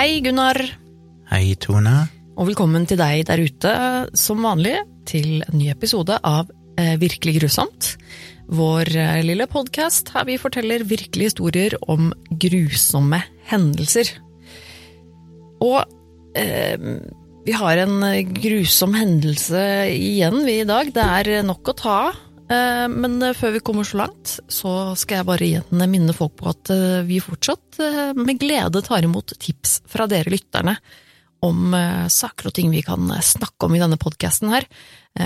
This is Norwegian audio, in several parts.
Hei, Gunnar. Hei, Tone. Og velkommen til deg der ute, som vanlig, til en ny episode av eh, Virkelig grusomt. Vår eh, lille podkast her vi forteller virkelige historier om grusomme hendelser. Og eh, vi har en grusom hendelse igjen, vi i dag. Det er nok å ta av. Eh, men eh, før vi kommer så langt, så skal jeg bare igjen minne folk på at eh, vi fortsatt med glede tar imot tips fra dere lytterne om saker og ting vi kan snakke om i denne podkasten her.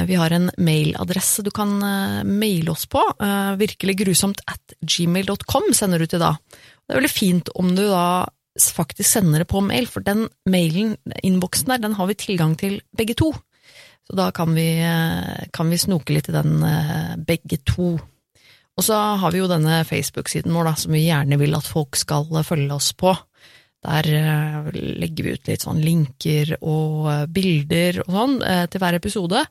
Vi har en mailadresse du kan maile oss på, virkeliggrusomt at gmail.com sender du til da. Det er veldig fint om du da faktisk sender det på mail, for den mailen, innboksen der, den har vi tilgang til begge to. Så da kan vi, kan vi snoke litt i den eh, begge to. Og så har vi jo denne Facebook-siden vår, da, som vi gjerne vil at folk skal følge oss på. Der eh, legger vi ut litt sånn linker og eh, bilder og sånn til hver episode.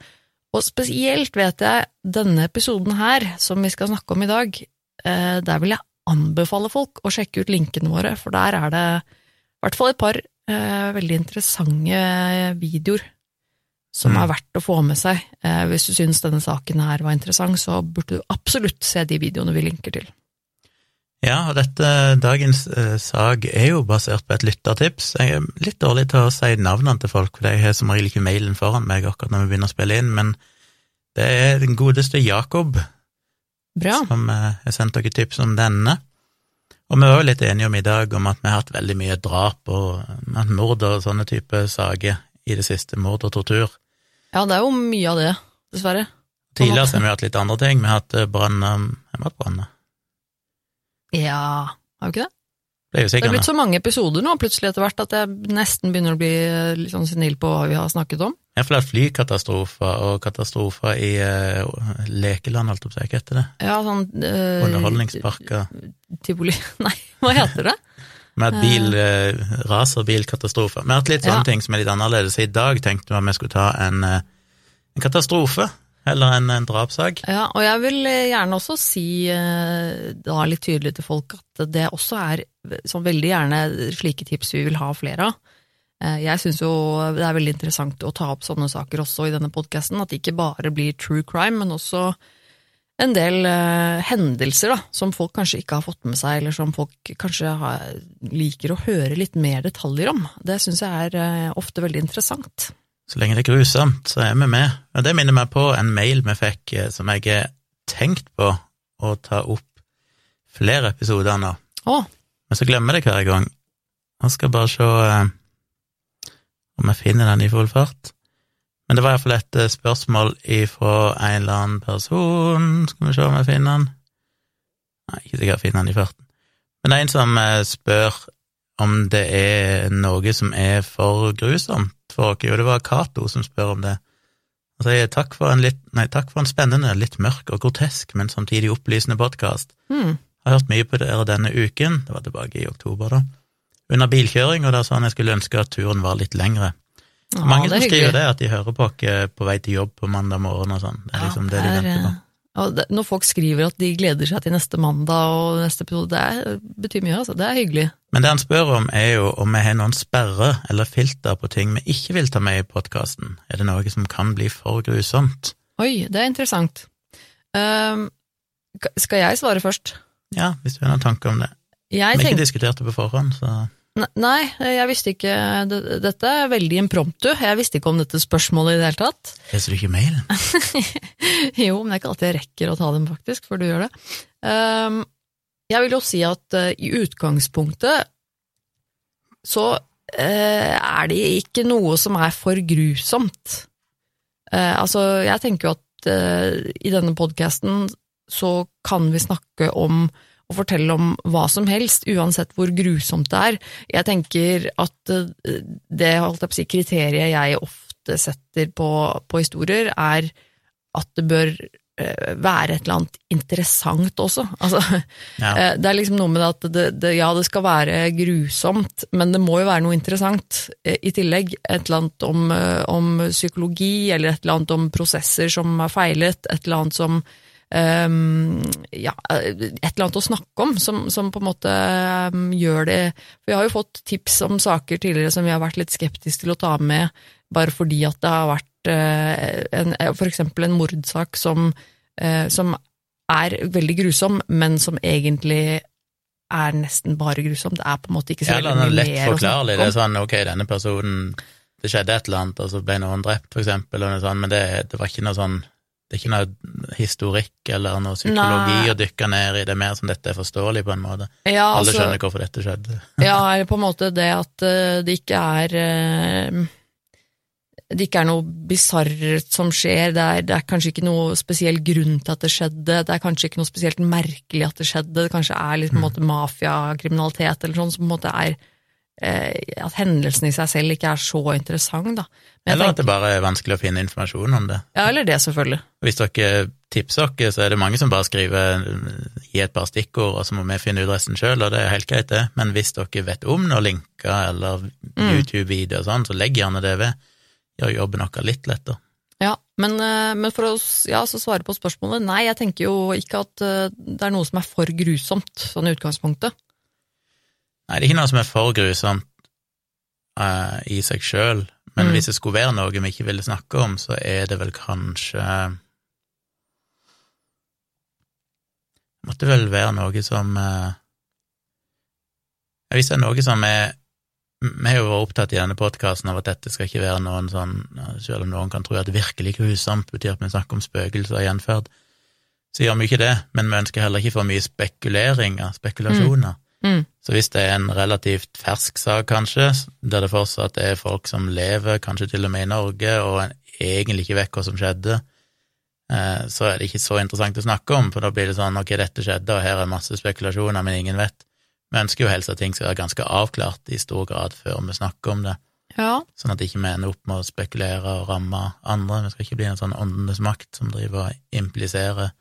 Og spesielt vet jeg denne episoden her, som vi skal snakke om i dag, der vil jeg anbefale folk å sjekke ut linkene våre, for der er det i hvert fall et par veldig interessante videoer som mm. er verdt å få med seg. Eh, hvis du syns denne saken her var interessant, så burde du absolutt se de videoene vi linker til. Ja, og dette dagens eh, sak er jo basert på et lyttertips. Jeg er litt dårlig til å si navnene til folk, for jeg har som regel ikke mailen foran meg akkurat når vi begynner å spille inn, men det er den godeste Jakob Bra. som eh, har sendt dere tips om denne. Og vi var jo litt enige om i dag om at vi har hatt veldig mye drap og mord og sånne type saker i det siste, mord og tortur. Ja, det er jo mye av det, dessverre. Tidligere har vi hatt litt andre ting. Vi har hatt brann Har vi hatt brann? Ja, har vi ikke det? Det er, jo det er blitt så mange episoder nå plutselig etter hvert at jeg nesten begynner å bli eh, litt sånn senil på hva vi har snakket om. For det er flykatastrofer og katastrofer i uh, lekeland, holdt jeg på å si, hva heter det? Ja, sånn uh, Underholdningsparker. Tivoli Nei, hva heter det? Med at bil, eh, racerbilkatastrofe. Vi har hatt litt sånne ja. ting som er litt annerledes. I dag tenkte vi at vi skulle ta en, eh, en katastrofe heller enn en drapssak. Ja, og jeg vil eh, gjerne også si da litt tydelig til folk at det også er som veldig gjerne slike tips vi vil ha flere av. Jeg syns jo det er veldig interessant å ta opp sånne saker også i denne podkasten, at det ikke bare blir true crime, men også en del uh, hendelser da, som folk kanskje ikke har fått med seg, eller som folk kanskje har, liker å høre litt mer detaljer om. Det syns jeg er uh, ofte veldig interessant. Så lenge det er grusomt, så er vi med. Og det minner meg på en mail vi fikk uh, som jeg har tenkt på å ta opp flere episoder nå. Oh. Men så glemmer jeg det hver gang. Jeg skal bare se om jeg finner den i full fart. Men det var iallfall et eh, spørsmål ifra en eller annen person, skal vi se om jeg finner den. Nei, ikke sikkert jeg finner den i farten. Men det er en som eh, spør om det er noe som er for grusomt for oss, og det var Cato som spør om det. Og sier takk for en litt, nei, takk for en spennende, litt mørk og grotesk, men samtidig opplysende podkast. Mm. Har hørt mye på dere denne uken, det var tilbake i oktober, da, under bilkjøring, og da sa han jeg skulle ønske at turen var litt lengre. Ja, Mange som skriver det, at de hører på oss på vei til jobb på mandag morgen og sånn. Det er liksom ja, det de venter på. Det, når folk skriver at de gleder seg til neste mandag og neste episode, det er, betyr mye, altså. Det er hyggelig. Men det han spør om, er jo om vi har noen sperrer eller filter på ting vi ikke vil ta med i podkasten. Er det noe som kan bli for grusomt? Oi, det er interessant. Um, skal jeg svare først? Ja, hvis du har noen tanker om det. Jeg vi har ikke diskutert det på forhånd, så Nei, jeg visste ikke Dette er veldig impromptu. Jeg visste ikke om dette spørsmålet i det hele tatt. Leser du ikke mail? jo, men det er ikke alltid jeg rekker å ta dem, faktisk, før du gjør det. Um, jeg vil jo si at uh, i utgangspunktet så uh, er det ikke noe som er for grusomt. Uh, altså, jeg tenker jo at i denne podkasten så kan vi snakke om og fortelle om hva som helst, uansett hvor grusomt det er. Jeg tenker at eh, det å si, kriteriet jeg ofte setter på, på historier, er at det bør eh, være et eller annet interessant også. Altså, ja. Eh, det er liksom noe med at det, det, ja, det skal være grusomt, men det må jo være noe interessant i tillegg. Et eller annet om, om psykologi, eller et eller annet om prosesser som har feilet, et eller annet som um, ja, et eller annet å snakke om, som, som på en måte um, gjør det For Vi har jo fått tips om saker tidligere som vi har vært litt skeptiske til å ta med, bare fordi at det har vært uh, en, for eksempel en mordsak som, uh, som er veldig grusom, men som egentlig er nesten bare grusom. Det er på en måte ikke så veldig mye lett mer å forklarlig. Det er sånn, ok, denne personen Det skjedde et eller annet, og så ble noen drept, for eksempel, sånt, men det, det var ikke noe sånn Det er ikke noe historikk eller noe psykologi Nei. å dykke ned i, det er mer som dette er forståelig, på en måte. Ja, Alle altså- skjønner hvorfor dette skjedde. Ja, eller på en måte det at eh, det ikke er eh, Det ikke er noe bisarrt som skjer, det er, det er kanskje ikke noe spesiell grunn til at det skjedde, det er kanskje ikke noe spesielt merkelig at det skjedde, det kanskje er litt på en måte mafiakriminalitet eller sånn, som på en måte er At hendelsen i seg selv ikke er så interessant, da. Eller at det bare er vanskelig å finne informasjon om det. ja, eller det, selvfølgelig. Hvis dere tipser oss, så er det mange som bare skriver gi et par stikkord, og så må vi finne ut resten sjøl, og det er helt greit, det. Men hvis dere vet om noen linker eller YouTube-videoer og sånn, så legg gjerne det ved. Gjør jobben vår litt lettere. Ja, men, eh, men for å ja, så svare på spørsmålet, nei, jeg tenker jo ikke at eh, det er noe som er for grusomt, sånn i utgangspunktet. Nei, det er ikke noe som er for grusomt uh, i seg sjøl, men Mm. hvis det skulle være noe vi ikke ville snakke om, så er det vel kanskje Måtte vel være noe som uh, Hvis det er noe som er Vi har jo vært opptatt i denne podkasten av at dette skal ikke være noen sånn Selv om noen kan tro at virkelig grusomt betyr at vi snakker om spøkelser og gjenferd, så gjør vi ikke det, men vi ønsker heller ikke for mye spekuleringer, spekulasjoner. Mm. Så hvis det er en relativt fersk sak, kanskje, der det fortsatt er folk som lever, kanskje til og med i Norge, og en egentlig ikke vet hva som skjedde, eh, så er det ikke så interessant å snakke om, for da blir det sånn ok, dette skjedde, og her er masse spekulasjoner, men ingen vet. Vi ønsker jo helst at ting skal være ganske avklart i stor grad før vi snakker om det, Ja, sånn at ikke vi ender opp med å spekulere og ramme andre. Vi skal ikke bli en sånn åndenes makt som driver og impliserer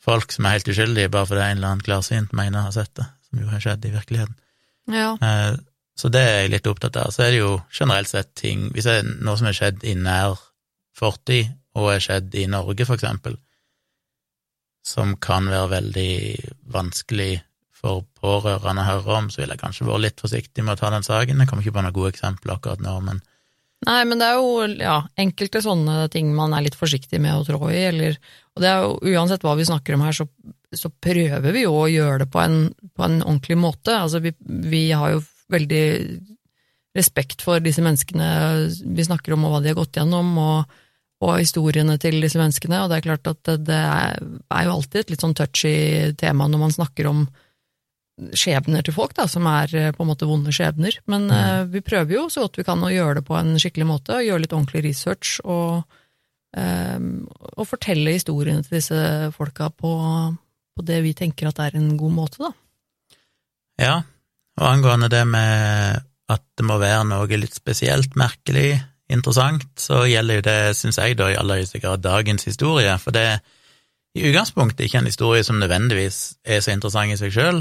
folk som er helt uskyldige, bare fordi en eller annen klarsynt mener å ha sett det, som jo har skjedd i virkeligheten. ja, Eh, Så det er jeg litt opptatt av. Så er det jo generelt sett ting Hvis det er noe som er skjedd i nær fortid, og er skjedd i Norge, for eksempel, som kan være veldig vanskelig for pårørende å høre om, så vil jeg kanskje være litt forsiktig med å ta den saken. Jeg kommer ikke på noen gode eksempler akkurat nå, men Nei, men det er jo ja, enkelte sånne ting man er litt forsiktig med å trå i, eller Og det er jo uansett hva vi snakker om her, så, så prøver vi jo å gjøre det på en, på en ordentlig måte. Altså, vi, vi har jo veldig respekt for disse menneskene vi snakker om, og hva de har gått gjennom, og, og historiene til disse menneskene, og det er klart at det, er, er jo alltid et litt sånn touchy tema når man snakker om skjebner til folk, da, som er eh, på en måte vonde skjebner. Men eh, vi prøver jo så godt vi kan å gjøre det på en skikkelig måte, og gjøre litt ordentlig research, og, eh, og fortelle historiene til disse folka på, på det vi tenker at er en god måte, da. Ja, og angående det med at det må være noe litt spesielt merkelig, interessant, så gjelder jo det, syns jeg, da i aller høyeste grad dagens historie, for det er i utgangspunktet ikke en historie som nødvendigvis er så interessant i seg sjøl,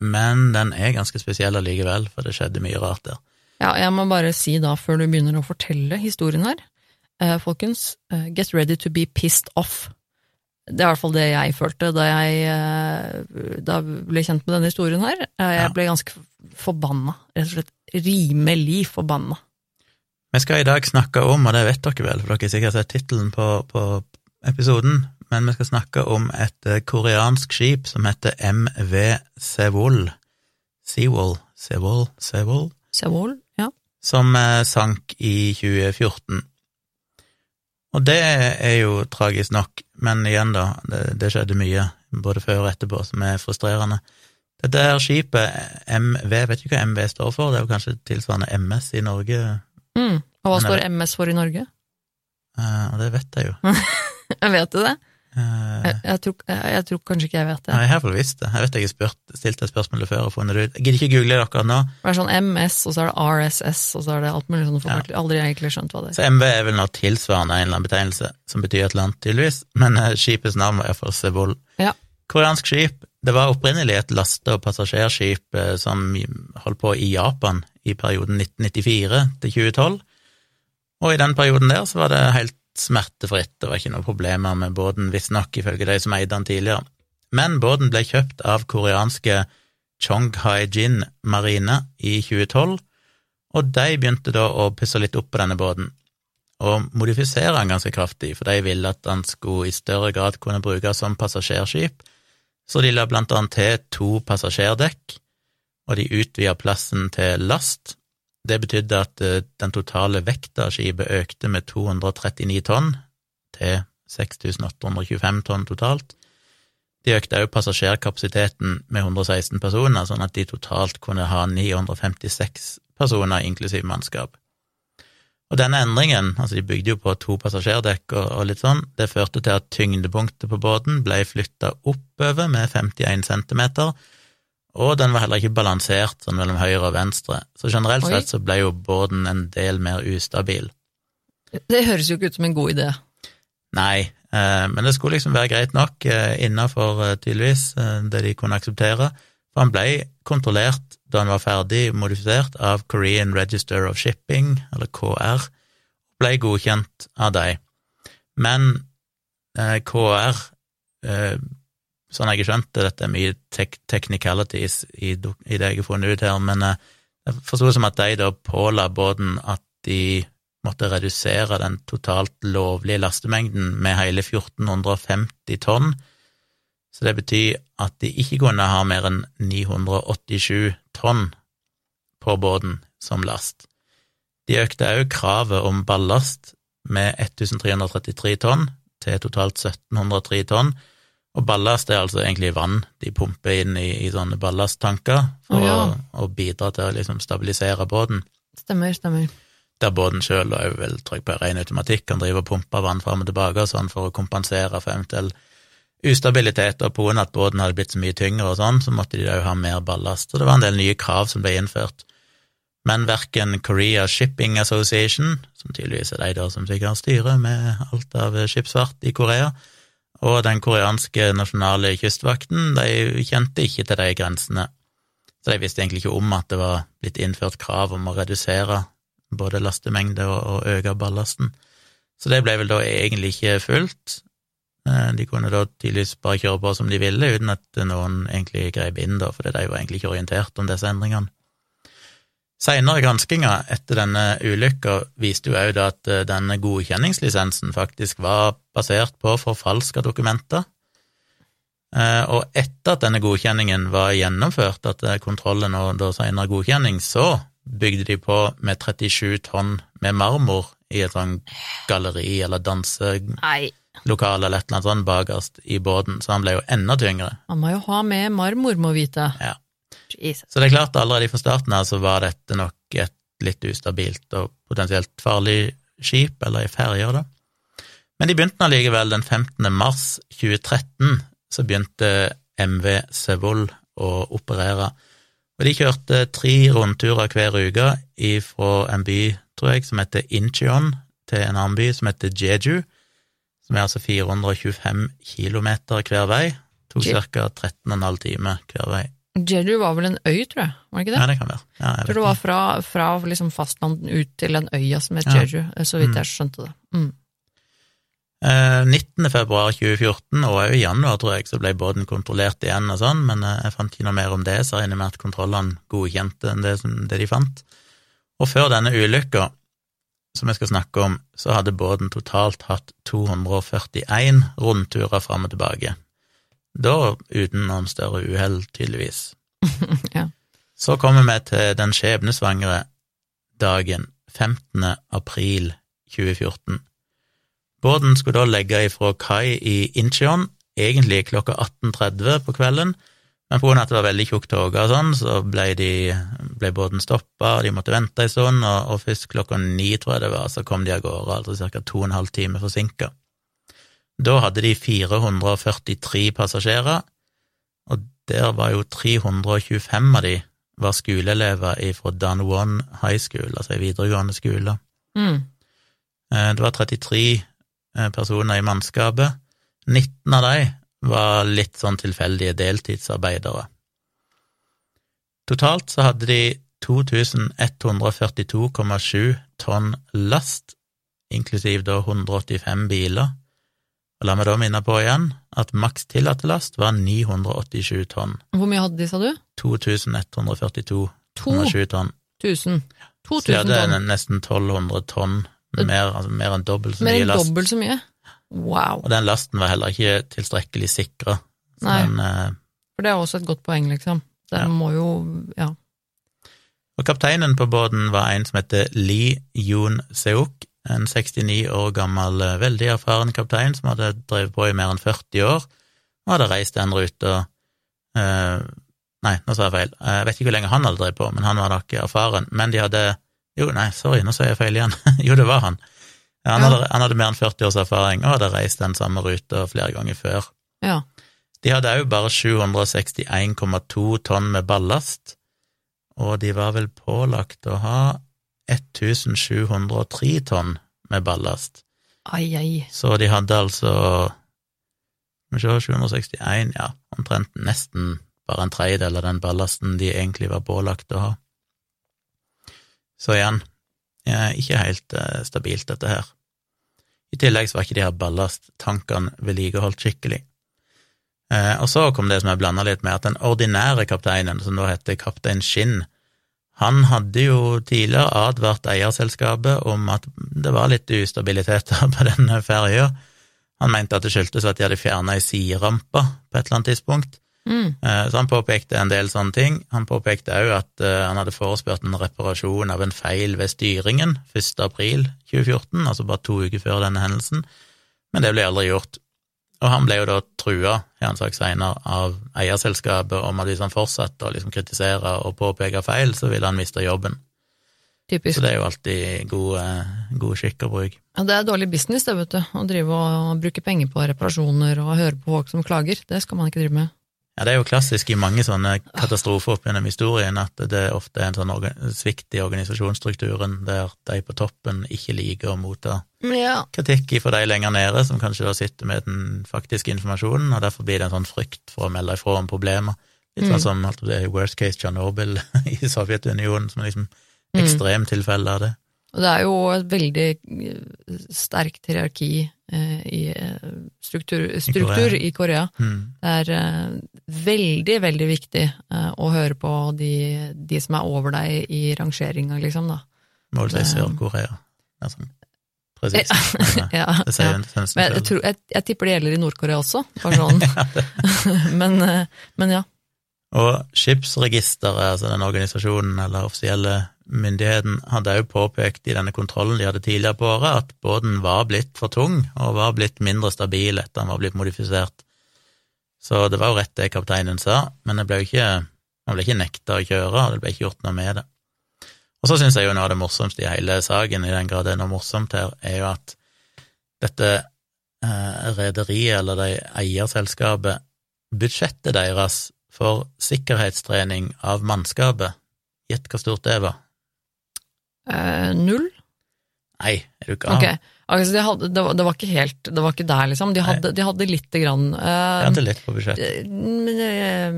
men den er ganske spesiell allikevel, for det skjedde mye rart der. Ja, jeg må bare si da, før du begynner å fortelle historien her, eh, folkens, eh, get ready to be pissed off. Det er i hvert fall det jeg følte da jeg eh, da jeg ble kjent med denne historien her. Eh, jeg Ja. ble ganske forbanna, rett og slett rimelig forbanna. Vi skal i dag snakke om, og det vet dere vel, for dere har sikkert sett tittelen på, på episoden, men vi skal snakke om et eh, koreansk skip som heter MV Sewol. Sewol, Sewol, Sewol, Sewol, ja. som eh, sank i 2014. Og det er jo tragisk nok, men igjen da, det, det skjedde mye, både før og etterpå, som er frustrerende. Dette her skipet, MV, vet ikke hva MV står for, det er jo kanskje tilsvarende MS i Norge, Mm. Og hva står MS for i Norge? Uh, det vet jeg jo. Jeg vet du det. Eh, Jeg, jeg, tror, jeg, jeg tror kanskje ikke jeg vet det. Nei, jeg har iallfall visst det. Jeg vet jeg har spurt, stilt det spørsmålet før og funnet det ut. Jeg gidder ikke google det akkurat nå. Det er sånn MS, og så er det RSS, og så er det alt mulig sånn ja. Aldri egentlig skjønt hva det er. Så MV er vel noe tilsvarende en eller annen betegnelse, som betyr et eller annet, tydeligvis. Men eh, skipets navn var iallfall Sevol. Ja. Koreansk skip. Det var opprinnelig et laste- og passasjerskip eh, som holdt på i Japan i perioden 1994 til 2012. Og i den perioden der så var det helt smertefritt, det var ikke noen problemer med båten, visstnok ifølge de som eide den tidligere. Men båten ble kjøpt av koreanske Chonghai Jin Marine i 2012, og de begynte da å pusse litt opp på denne båten, og modifisere den ganske kraftig, for de ville at den skulle i større grad kunne brukes som passasjerskip, så de la blant annet til to passasjerdekk, og de utvida plassen til last. Det betydde at eh, den totale vekta av skipet økte med 239 tonn, til 6825 tonn totalt. De økte også passasjerkapasiteten med 116 personer, sånn at de totalt kunne ha 956 personer, inklusiv mannskap. Og denne endringen, altså de bygde jo på to passasjerdekk og, litt sånn, det førte til at tyngdepunktet på båten ble flytta oppover med 51 centimeter, og den var heller ikke balansert sånn mellom høyre og venstre, så generelt Oi. sett så ble jo båten en del mer ustabil. Det høres jo ikke ut som en god idé. Nei, eh, men det skulle liksom være greit nok eh, innafor eh, tydeligvis eh, det de kunne akseptere, for han ble kontrollert da han var ferdig modifisert av Korean Register of Shipping, eller KR, ble godkjent av dem. Men eh, KR, eh, sånn jeg har skjønt det, dette er mye tek technicalities i, i det jeg har funnet ut her, men eh, jeg forsto det som at de da påla båten at de måtte redusere den totalt lovlige lastemengden med hele 1450 tonn, så det betyr at de ikke kunne ha mer enn 987 tonn på båten som last. De økte også kravet om ballast med 1333 tonn til totalt 1703 tonn, og ballast er altså egentlig vann de pumper inn i, i sånne ballasttanker for Å, ja. å, å bidra til å liksom stabilisere båten Stemmer, stemmer. der båten sjøl er jo trykke på ren automatikk kan drive og pumpe vann fram og tilbake og sånn for å kompensere for eventuell ustabilitet, og på av at båten hadde blitt så mye tyngre og sånn, så måtte de da jo ha mer ballast, og det var en del nye krav som ble innført. Men verken Korea Shipping Association, som tydeligvis er de der som sikkert styrer med alt av skipsfart i Korea, og den koreanske nasjonale kystvakten, de kjente ikke til de grensene. Så de visste egentlig ikke om at det var blitt innført krav om å redusere både lastemengde og, og øke ballasten. Så det ble vel da egentlig ikke fulgt. Eh, De kunne da tydeligvis bare kjøre på som de ville, uten at noen egentlig grep inn, da, fordi de var egentlig ikke orientert om disse endringene. Seinere granskinger etter denne ulykka viste jo òg at eh, denne godkjenningslisensen faktisk var basert på forfalska dokumenter. Eh, Og etter at denne godkjenningen var gjennomført, at er kontrollen og da senere godkjenning, så bygde de på med 37 tonn med marmor i et sånt galleri eller danselokale eller et eller annet sånt bakerst i båten, så han ble jo enda tyngre. man må jo ha med marmor, må vite. Ja. Jesus. Så det er klart, allerede fra starten her så var dette nok et litt ustabilt og potensielt farlig skip, eller ei ferje, da. Men de begynte allikevel den 15. mars 2013, så begynte MV Sevoll å operere. Og de kjørte tre rundturer hver uke fra en by, tror jeg, som heter Incheon, til en annen by som heter Jeju, som er altså 425 kilometer hver vei. Tok ca. 13,5 timer hver vei. Jeju var vel en øy, tror jeg, var det ikke det? Ja, det kan være. Ja, jeg tror det var fra, fra liksom fastlandet ut til den øya som het Ja. Jeju, så vidt jeg skjønte det. Mm. Eh, 19. februar 2014, og òg i januar, tror jeg, så ble båten kontrollert igjen og sånn, men eh, jeg fant ikke noe mer om det, så jeg regner med at kontrollene godkjente det, som, det de fant. Og før denne ulykka, som jeg skal snakke om, så hadde båten totalt hatt 241 rundturer fram og tilbake. Da uten noen større uhell, tydeligvis. Ja. Så kommer vi til den skjebnesvangre dagen 15. april 2014. Båten skulle da legge ifra kai i Incheon, egentlig klokka 18.30 på kvelden, men på grunn av at det var veldig tjukk tåke og sånn, så ble, de, ble båten stoppa, de måtte vente en stund, og, og først klokka ni, tror jeg det var, så kom de av gårde, altså ca. to og en halv time forsinka. Da hadde de 443 passasjerer, og der var jo 325 av de var skoleelever fra Dan One High School, altså ei videregående skole. Mm. Eh, Det var 33 eh, personer i mannskapet. 19 av de var litt sånn tilfeldige deltidsarbeidere. Totalt så hadde de 2142,7 tonn last inklusiv da 185 biler. Og la meg da minne på igjen at maks tillatte last var 987 tonn. Hvor mye hadde de, sa du? 2142,7 To tonn. tusen. To Så de tusen hadde tonn. nesten 1200 tonn, mer, altså mer enn dobbelt så Mer mye enn last. dobbelt så mye. Wow. Og den lasten var heller ikke tilstrekkelig sikra. Nei. den, eh, For det er også et godt poeng, liksom. Den Ja. må jo Ja. Og kapteinen på båten var en som heter Lee Yoon Seok, en 69 år gammel, eh, veldig erfaren kaptein som hadde drevet på i mer enn 40 år, og hadde reist den ruta eh, Nei, nå sa jeg feil. Jeg vet ikke hvor lenge han hadde drevet på, men han var nok erfaren. Men de hadde Jo, nei, sorry, nå sa jeg feil igjen. jo, det var han. Han Ja. hadde, han hadde mer enn 40 års erfaring og hadde reist den samme ruta flere ganger før. ja. De hadde òg bare 761,2 tonn med ballast, og de var vel pålagt å ha 1703 tonn med ballast. Ai, ai. Så de hadde altså Skal vi se, 761, ja, omtrent nesten bare en tredjedel av den ballasten de egentlig var pålagt å ha. Så igjen, ikke helt eh, stabilt, dette her. I tillegg så var ikke de her ballasttankene vedlikeholdt skikkelig. Eh, og så kom det som jeg blanda litt med, at den ordinære kapteinen, som da heter kaptein Skinn, han hadde jo tidligere advart eierselskapet om at det var litt ustabiliteter på denne ferja. Han mente at det skyldtes at de hadde fjerna ei siderampe på et eller annet tidspunkt. Mm. Eh, Så han påpekte en del sånne ting. Han påpekte òg at eh, han hadde forespurt en reparasjon av en feil ved styringen 1. april 2014, altså bare to uker før denne hendelsen, men det ble aldri gjort. Og han ble jo da trua, har han sagt senere, av eierselskapet om at hvis han fortsatte å liksom kritisere og påpeke feil, så ville han miste jobben. Typisk. Så det er jo alltid god, eh, god skikk å bruke. Ja, det er dårlig business, det, vet du. Å drive og bruke penger på reparasjoner og høre på folk som klager. Det skal man ikke drive med. Ja, Det er jo klassisk i mange sånne katastrofer opp gjennom historien at det ofte er en sånn svikt i organisasjonsstrukturen der de på toppen ikke liker å motta Ja. kritikk fra de lenger nede, som kanskje da sitter med den faktiske informasjonen, og derfor blir det en sånn frykt for å melde ifra om problemer. Litt Mm. sånn som altså, det er worst case Tsjernobyl i Sovjetunionen, som er liksom Mm. ekstremtilfelle av det. Og det er jo et veldig eh, sterkt hierarki eh, i eh, struktur, struktur i Korea. Mm. Det er eh, veldig, veldig viktig eh, å høre på de, de som er over deg i rangeringa, liksom, da. Må vel si Sør-Korea. Altså, sånn eh, Ja, Det sier ja. Men jeg, tror, jeg, jeg tipper det gjelder i Nord-Korea også, bare sånn. men, eh, men ja. Og Skipsregisteret, altså den organisasjonen eller offisielle myndigheten, hadde òg påpekt i denne kontrollen de hadde tidligere på året, at båten var blitt for tung og var blitt mindre stabil etter han var blitt modifisert. Så det var jo rett det kapteinen sa, men det ble jo ikke, han ble ikke nekta å kjøre, og det ble ikke gjort noe med det. Og så syns jeg jo noe av det morsomste i hele saken, i den grad det er noe morsomt her, er jo at dette eh, rederiet, eller det eierselskapet, budsjettet deres for sikkerhetstrening av mannskapet, gjett hvor stort det var? Eh, null? Nei, er du gal? Okay. Altså, de hadde, det, var, det var ikke helt Det var ikke der, liksom. De hadde, de hadde lite grann. uh, De hadde litt på budsjett. Uh, eh,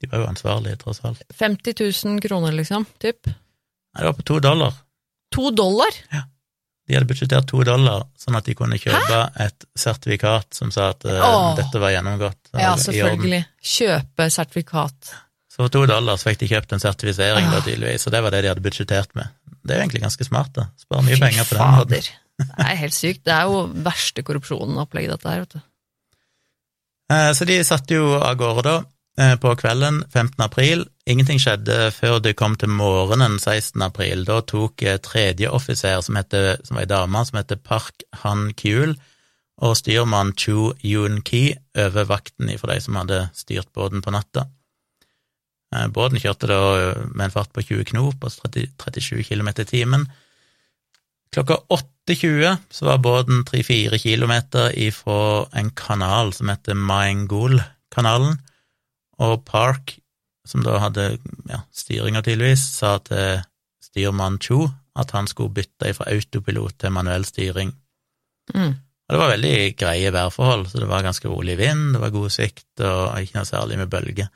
De var jo ansvarlige, tross alt. 50 000 kroner, liksom. Typ. Nei, det var på to dollar. To dollar? De hadde budsjettert to dollar, sånn at de kunne kjøpe et sertifikat som sa at uh, dette var gjennomgått. Ja, selvfølgelig. Kjøpe sertifikat. Så for to dollar så fikk de kjøpt en sertifisering, da, Ah. tydeligvis, og det var det de hadde budsjettert med. Det er jo egentlig ganske smart, da. Sparer mye Fy penger på den måten. Det er helt sykt. Det er jo verste korrupsjonen-opplegget, dette her, vet du. Eh, Så de satte jo av gårde da, eh, på kvelden 15. april. Ingenting skjedde før det kom til morgenen 16. april. Da tok eh, tredje offiser, som, heter, som var ei dame, som heter Park Han Kyul, og styrmann Chu Yun Ki over vakten for de som hadde styrt båten på natta. Eh, Båten kjørte da eh, med en fart på 20 knop, altså 30, 37 km i timen. Klokka 8.20 så var båten 3-4 kilometer ifra en kanal som heter Maingol-kanalen, og Park, som da hadde ja, styringa tydeligvis, sa til styrmann Cho at han skulle bytte fra autopilot til manuell styring. Mm. Og det var veldig greie værforhold, så det var ganske rolig vind, det var god sikt og ikke noe særlig med bølger.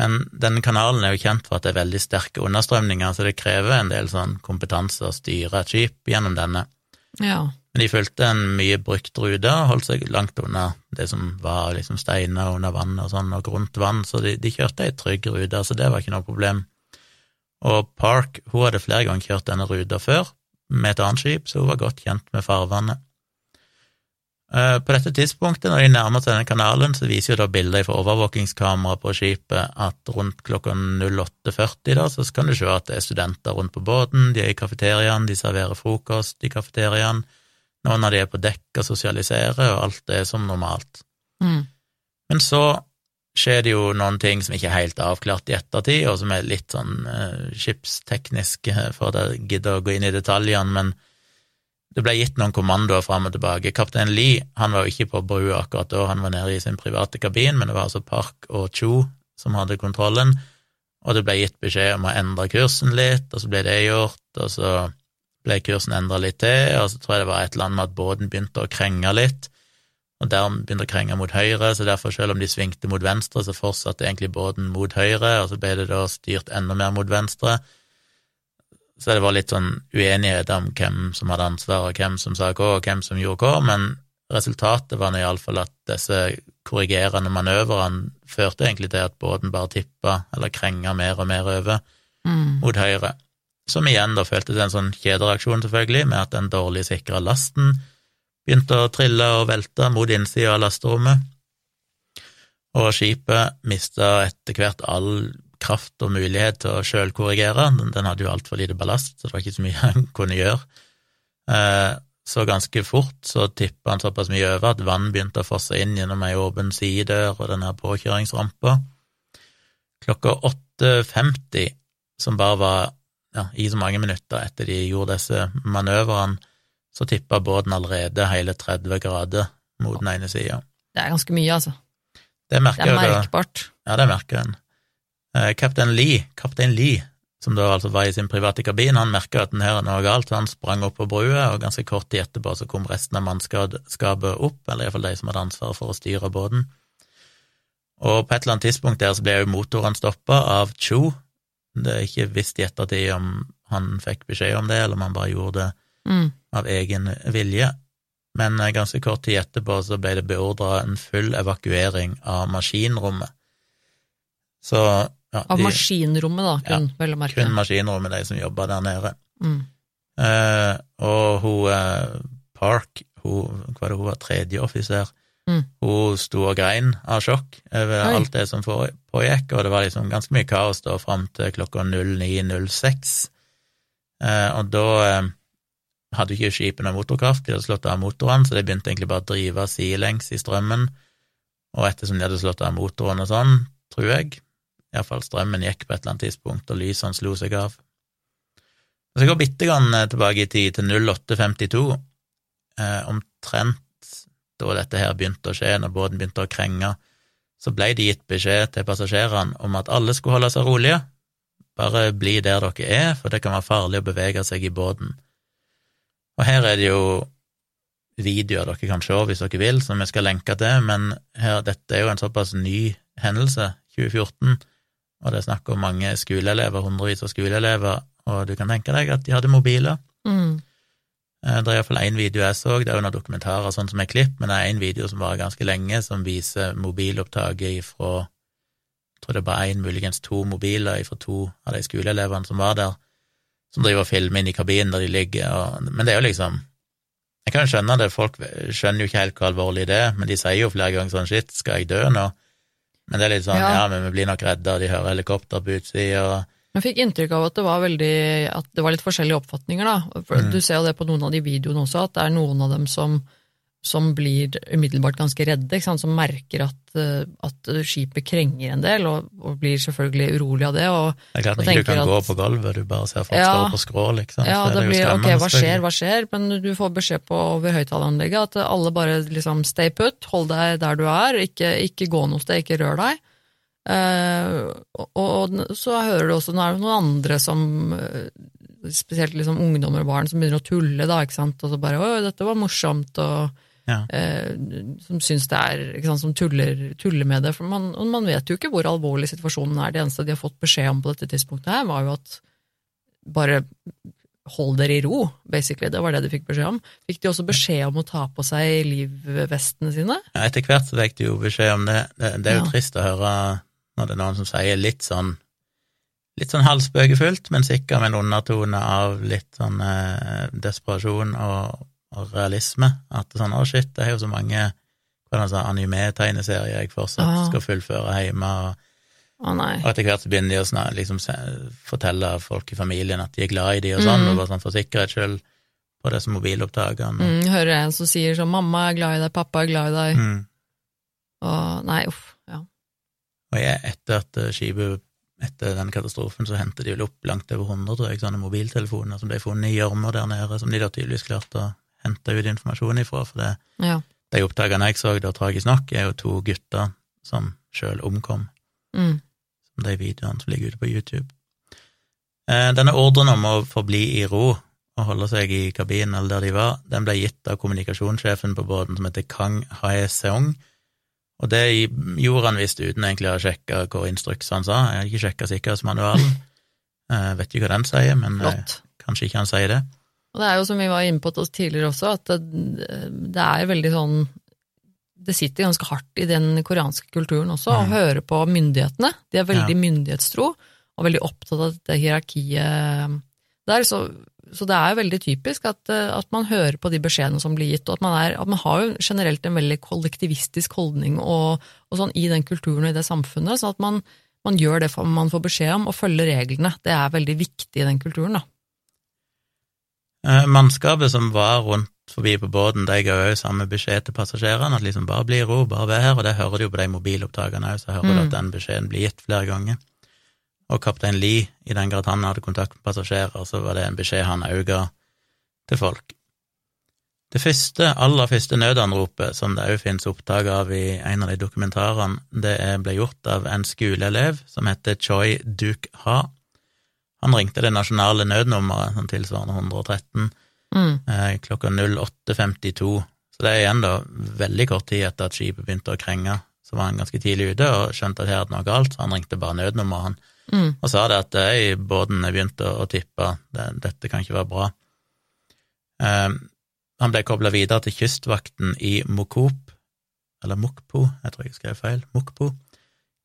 Men denne kanalen er jo kjent for at det er veldig sterke understrømninger, så det krever en del sånn kompetanse å styre et skip gjennom denne. Ja. Men de fulgte en mye brukt rute holdt seg langt unna det som var liksom steiner under vann og sånn, og grunt vann, så de, de kjørte ei trygg rute, så det var ikke noe problem. Og Park hun hadde flere ganger kjørt denne ruta før, med et annet skip, så hun var godt kjent med farvannet. Eh, på dette tidspunktet, når de nærmer seg denne kanalen, så viser jo da bilder fra overvåkingskamera på skipet at rundt klokka 08.40 da, så kan du se at det er studenter rundt på båten, de er i kafeteriaen, de serverer frokost i kafeteriaen, noen av de er på dekk og sosialiserer, og alt er som normalt. Mm. Men så skjer det jo noen ting som ikke er helt avklart i ettertid, og som er litt sånn uh, skipstekniske, for at jeg gidder å gå inn i detaljene, men det ble gitt noen kommandoer fram og tilbake. Kaptein Lee han var jo ikke på brua akkurat da, han var nede i sin private kabin, men det var altså Park og Cho som hadde kontrollen, og det ble gitt beskjed om å endre kursen litt, og så ble det gjort, og så ble kursen endra litt til, og så tror jeg det var et eller annet med at båten begynte å krenge litt, og der begynte å krenge mot høyre, så derfor, selv om de svingte mot venstre, så fortsatte egentlig båten mot høyre, og så ble det da styrt enda mer mot venstre. Så det var litt sånn uenighet om hvem som hadde ansvar, og hvem som sa hva, og hvem som gjorde hva, men resultatet var nå iallfall at disse korrigerende manøvrene førte egentlig til at båten bare tippa, eller krenga mer og mer over, Mm. mot høyre. Som igjen da føltes en sånn kjedereaksjon, selvfølgelig, med at den dårlig sikra lasten begynte å trille og velte mot innsida av lasterommet, og skipet mista etter hvert all kraft og mulighet til å sjølkorrigere, den, hadde jo altfor lite ballast, så det var ikke så mye han kunne gjøre. Eh, så ganske fort så tippa han såpass mye over at vann begynte å fosse inn gjennom ei åpen sidedør og denne påkjøringsrampa. Klokka 8.50, som bare var ja, i så mange minutter etter de gjorde disse manøvrene, så tippa båten allerede hele 30 grader mot den ene sida. Det er ganske mye, altså. Det Det er da merkbart. Ja, det merker en. Eh, Kaptein Lee, kaptein Lee, som da altså var i sin private kabin, han merka at den her er noe galt, så han sprang opp på brua, og ganske kort tid etterpå så kom resten av mannskapet opp, eller iallfall de som hadde ansvaret for å styre båten. Og på et eller annet tidspunkt der så ble jo motoren stoppa av Cho. Det er ikke visst i ettertid om han fikk beskjed om det, eller om han bare gjorde det Mm. av egen vilje, men eh, ganske kort tid etterpå så ble det beordra en full evakuering av maskinrommet. Så ja, Av de, maskinrommet, da, kun, vel å merke. kun maskinrommet, de som jobba der nede. Mm. Eh, og hun eh, Park, hun, hva var det, hun var tredjeoffiser, Mm. hun sto og grein av sjokk over Oi. alt det som pågikk, og det var liksom ganske mye kaos da fram til klokka 09.06. Eh, og da eh, hadde ikke skipet noe motorkraft, de hadde slått av motorene, så de begynte egentlig bare å drive sidelengs i strømmen, og ettersom de hadde slått av motoren og sånn, tror jeg, iallfall strømmen gikk på et eller annet tidspunkt, og lysene slo seg av. Så jeg går bitte grann eh, tilbake i tid, til 0852, eh, omtrent da dette her begynte å skje, når båten begynte å krenge, så ble det gitt beskjed til passasjerene om at alle skulle holde seg rolige, bare bli der dere er, for det kan være farlig å bevege seg i båten. Og her er det jo videoer dere kan se hvis dere vil, som jeg skal lenke til, men her, dette er jo en såpass ny hendelse, 2014, og det er snakk om mange skoleelever, hundrevis av skoleelever, og du kan tenke deg at de hadde mobiler. Mm. Eh, Det er iallfall én video jeg så, det er jo noen dokumentarer sånn som er klipp, men det er én video som varer ganske lenge, som viser mobilopptaket ifra Jeg tror det er bare én, muligens to mobiler fra to av de skoleelevene som var der, som driver og filmer inn i kabinen der de ligger, og, men det er jo liksom Jeg kan jo skjønne det, folk skjønner jo ikke helt hvor alvorlig det er, men de sier jo flere ganger sånn shit, skal jeg dø nå? Men det er litt sånn ja, Ja. men vi blir nok redda, de hører helikopter på utsida, og Jeg fikk inntrykk av at det var veldig, at det var litt forskjellige oppfatninger, da. Mm. Du ser jo det på noen av de videoene også, at det er noen av dem som, som blir umiddelbart ganske redde, som merker at, eh, at skipet krenger en del, og, og blir selvfølgelig urolig av det. Og det er klart Og ikke du kan at, gå på gulvet, du bare ser folk Ja. stå på skrå, liksom. ja, det det blir ok, hva skjer, hva skjer? Men du får beskjed på over høyttaleranlegget at alle bare liksom stay put, hold deg der du er, ikke, ikke gå noe sted, ikke rør deg. Eh, og, og så hører du også nå er det noen andre som eh, spesielt liksom ungdommer og barn som begynner å tulle, da, ikke sant, og så bare 'Å, dette var morsomt', og Ja. eh, som syns det er ikke sant, Som tuller, tuller med det. For man, man vet jo ikke hvor alvorlig situasjonen er. Det eneste de har fått beskjed om på dette tidspunktet her, var jo at bare hold dere i ro, basically. Det var det de fikk beskjed om. Fikk de også beskjed om å ta på seg livvestene sine? Ja, Etter hvert så fikk de jo beskjed om det. Det, det er jo Ja. trist å høre når det er noen som sier litt sånn litt sånn halvspøkefullt, men sikkert med en undertone av litt sånn eh, desperasjon og, og realisme. At det er sånn, å shit, det er jo så mange sånn anime-tegneserier jeg fortsatt Ah. skal fullføre hjemme, og, oh, og etter hvert så begynner de å snak, liksom, fortelle folk i familien at de er glad i de og sånn, Mm. og bare sånn for sikkerhets skyld på disse mobilopptakene. Mm, hører en som sier sånn 'mamma er glad i deg, pappa er glad i deg', Mm. og nei, uff. Og jeg, etter at eh, skipet etter den katastrofen, så hentet de vel opp langt over 100, tror jeg, sånne mobiltelefoner som ble funnet i gjørma der nede, som de da tydeligvis klarte å hente ut informasjon ifra. For det, ja. de oppdagene jeg så, da tragisk nok, er jo to gutter som sjøl omkom, Mm. som de videoene som ligger ute på YouTube. Eh, Denne ordren om å forbli i ro og holde seg i kabinen eller der de var, den ble gitt av kommunikasjonssjefen på båten som heter Kang Hae-seong, og det gjorde han visst uten egentlig å ha sjekka hva instruksene sa. Jeg har ikke sjekka sikkerhetsmanualen. Jeg vet ikke hva den sier, men eh, Flott. kanskje ikke han sier det. Og det er jo som vi var inne på tidligere også, at det, det er veldig sånn Det sitter ganske hardt i den koreanske kulturen også, å Mm. høre på myndighetene. De er veldig Ja. myndighetstro, og veldig opptatt av dette hierarkiet der. Så, så det er jo veldig typisk at, eh, at man hører på de beskjedene som blir gitt, og at man, er, at man har jo generelt en veldig kollektivistisk holdning og, og sånn i den kulturen og i det samfunnet, sånn at man, man gjør det man får beskjed om, og følger reglene. Det er veldig viktig i den kulturen, da. Eh, Mannskapet som var rundt forbi på båten, de ga jo samme beskjed til passasjerene, at liksom bare bli i ro, bare vær her, og det hører du jo på de mobilopptakene òg, så hører du Mm. at den beskjeden blir gitt flere ganger. Og kaptein Lee, i den grad han hadde kontakt med passasjerer, så var det en beskjed han òg ga til folk. Det første, aller første nødanropet, som det òg finnes opptak av i en av de dokumentarene, det ble gjort av en skoleelev som heter Choi Duk-ha. Han ringte det nasjonale nødnummeret, som tilsvarende 113, Mm. eh, klokka 08.52. Så det er igjen da veldig kort tid etter at skipet begynte å krenge. Så var han ganske tidlig ute og skjønte at her er det noe galt, så han ringte bare nødnummeret han, Mm. og sa det at i båten er begynt å, tippe, det, dette kan ikke være bra. Um, han ble kobla videre til kystvakten i Mokop, eller Mokpo, jeg tror jeg skrev feil, Mokpo,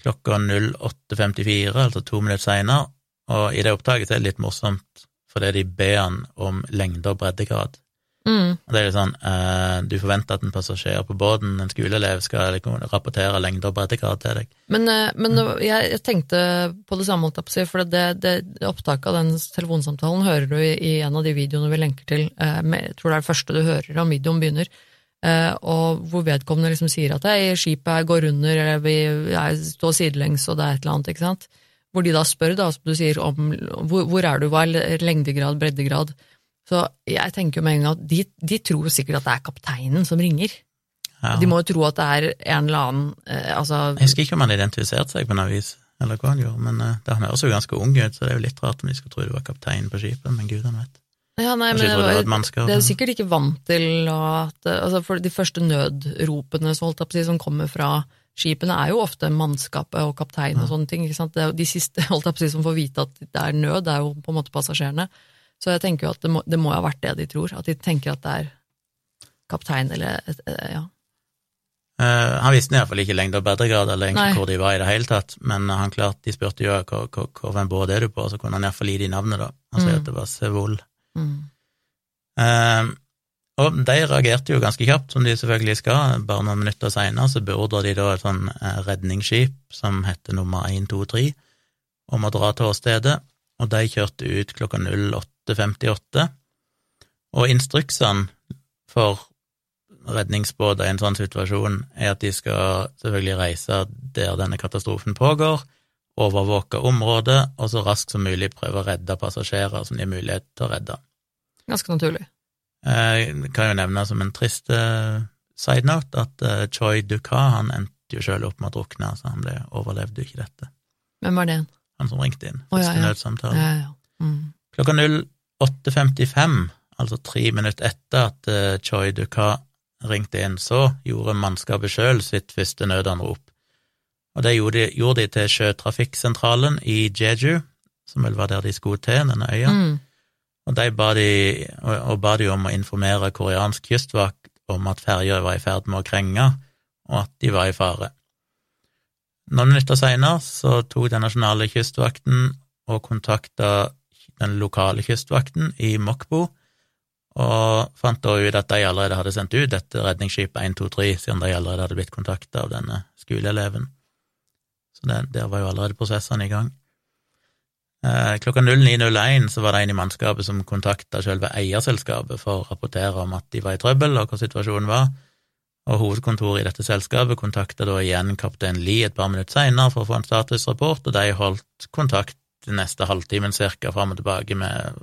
klokka 08.54, altså to minutter seinere, og i det opptaket er det litt morsomt, fordi de ber han om lengde og breddegrad. Mm. Det er litt sånn, uh, du forventer at en passasjer på båten, en skoleelev, skal liksom rapportere lengde og breddegrad til deg. Men, uh, men mm. jeg, jeg tenkte på det samme, for det, det, opptaket av den telefonsamtalen hører du i, i en av de videoene vi lenker til. Uh, med, jeg tror det er det første du hører om videoen begynner. Og hvor vedkommende liksom sier at «Hei, skipet går under, eller vi jeg står sidelengs, og det er et eller annet, ikke sant. Hvor de da spør, da, som du sier, om hvor, hvor er du, hva er lengdegrad, breddegrad. Så jeg tenker jo med en gang at de, de tror sikkert at det er kapteinen som ringer. Ja. De må jo tro at det er en eller annen eh, altså, Jeg husker ikke om han identifiserte seg på noe vis, eller hva han gjorde, men eh, det, han høres jo ganske ung ut, så det er jo litt rart om de skulle tro du var kapteinen på skipet, men gudene vet. Ja, nei, men det var det, er jo sikkert ikke vant til at altså For de første nødropene si, som kommer fra skipene, er jo ofte mannskapet og kaptein og sånne ting. ikke sant? Det de siste holdt jeg på å si, som får vite at det er nød, det er jo på en måte passasjerene. Så jeg tenker jo at det må, det må ha vært det de tror, at de tenker at det er kaptein eller et- ja. Uh, han visste iallfall ikke lengde og breddegrad, eller egentlig Nei. hvor de var i det hele tatt, men han klart, de spurte jo hvilken båt er du på, så kunne han iallfall gi de navnet, da. Han sier Mm. at det var Sevol. Mm. Uh, og de reagerte jo ganske kjapt, som de selvfølgelig skal. Bare noen minutter seinere så beordra de da et sånn eh, redningsskip som heter nummer 123, om å dra til åstedet, og de kjørte ut klokka 08.58. Og instruksene for redningsbåter i en sånn situasjon er at de skal selvfølgelig reise der denne katastrofen pågår, overvåke området, og så raskt som mulig prøve å redde passasjerer som de har mulighet til å redde. Ganske naturlig. Jeg kan jo nevne som en trist eh, side note at eh, Choi Duka han endte jo selv opp med å drukne, så han ble, overlevde jo ikke dette. Hvem var det? Han som ringte inn. Oh, ja, ja. nødsamtale. Ja. Mm. Klokka 08.55, altså tre minutter etter at eh, Choi Duka ringte inn, så gjorde mannskapet sjøl sitt første nødanrop. Og det gjorde de, gjorde de til sjøtrafikksentralen i Jeju, som vel var der de skulle til, denne øya. Mm. og de ba de, og, og ba de om å informere koreansk kystvakt om at ferja var i ferd med å krenge, og at de var i fare. Noen minutter seinere så tok den nasjonale kystvakten og kontakta den lokale kystvakten i Mokbo, og fant da ut at de allerede hadde sendt ut dette redningsskipet 123, siden de allerede hadde blitt kontakta av denne skoleeleven. Så det, der var jo allerede prosessene i gang. Eh, klokka 09.01 så var det en i mannskapet som kontakta selve eierselskapet for å rapportere om at de var i trøbbel, og hva situasjonen var, og hovedkontoret i dette selskapet kontakta da igjen kaptein Lie et par minutter seinere for å få en statusrapport, og de holdt kontakt den neste halvtimen cirka fram og tilbake med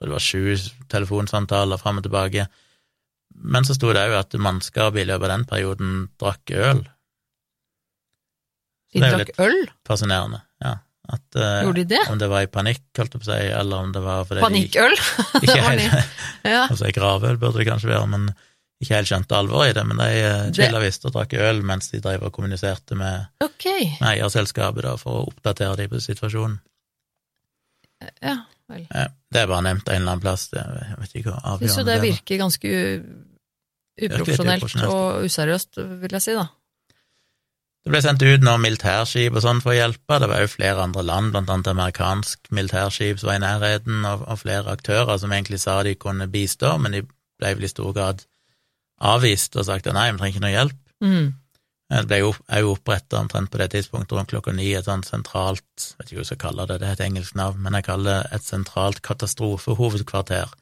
jeg tror det var sju telefonsamtaler fram og tilbake. Men så sto det òg at mannskapet i løpet av den perioden drakk øl. Så de drakk øl? Fascinerende, ja. At, uh, Gjorde de det? Om det var i panikk, holdt jeg på å si, eller om det var fordi Panikkøl? de ikke helt, ja. altså gravøl burde det kanskje være, men ikke helt skjønte alvoret i det. Men de chilla visst og drakk øl mens de drev og kommuniserte med, okay. med eierselskapet da, for å oppdatere dem på situasjonen. Ja, vel. Det er bare nevnt en eller annen plass, det, jeg vet ikke hva avgjørende Så det virker ganske uprofesjonelt og useriøst, vil jeg si, da. Det ble sendt ut noen militærskip og sånn for å hjelpe, det var jo flere andre land, blant annet amerikansk militærskip som var i nærheten, og, og flere aktører som egentlig sa de kunne bistå, men de ble vel i stor grad avvist og sagt at nei, vi trenger ikke noe hjelp. Mm. Det ble jo oppretta omtrent på det tidspunktet, rundt klokka ni, et sånt sentralt vet ikke hva jeg skal kalle det, det er et engelsk navn, men jeg kaller det et sentralt katastrofehovedkvarter,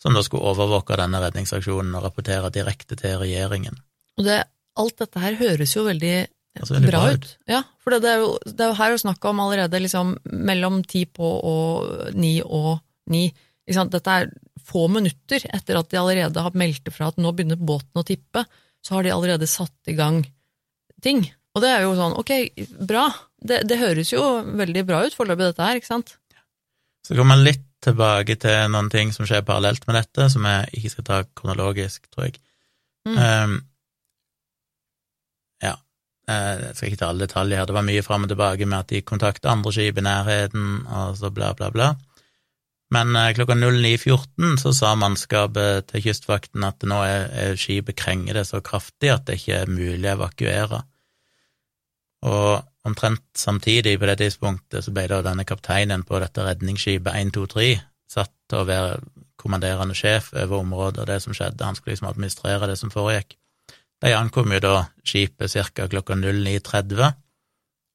som da skulle overvåke denne redningsaksjonen og rapportere direkte til regjeringen. Og det, alt dette her høres jo veldig, altså, bra, bra ut. Ja, for det er, jo, det er jo her å snakke om allerede liksom mellom ti på og ni og ni. Dette er få minutter etter at de allerede har meldt fra at nå begynner båten å tippe, så har de allerede satt i gang ting. Og det er jo sånn, ok, bra. Det, det høres jo veldig bra ut foreløpig, dette her, ikke sant? Så kommer man litt tilbake til noen ting som skjer parallelt med dette, som jeg ikke skal ta kronologisk, tror jeg. Mm. Um, ja, eh, jeg skal ikke ta alle detaljer her. Det var mye fram og tilbake med at de kontakter andre skip i nærheten, og så bla, bla, bla. Men eh, klokka 09.14 så sa mannskapet til Kystvakten at nå er, er skipet krenger det så kraftig at det ikke er mulig å evakuere. Og omtrent samtidig på det tidspunktet så ble da denne kapteinen på dette redningsskipet 123 satt til å være kommanderende sjef over området og det som skjedde, han skulle liksom administrere det som foregikk. De ankom jo da skipet ca. klokka 09.30,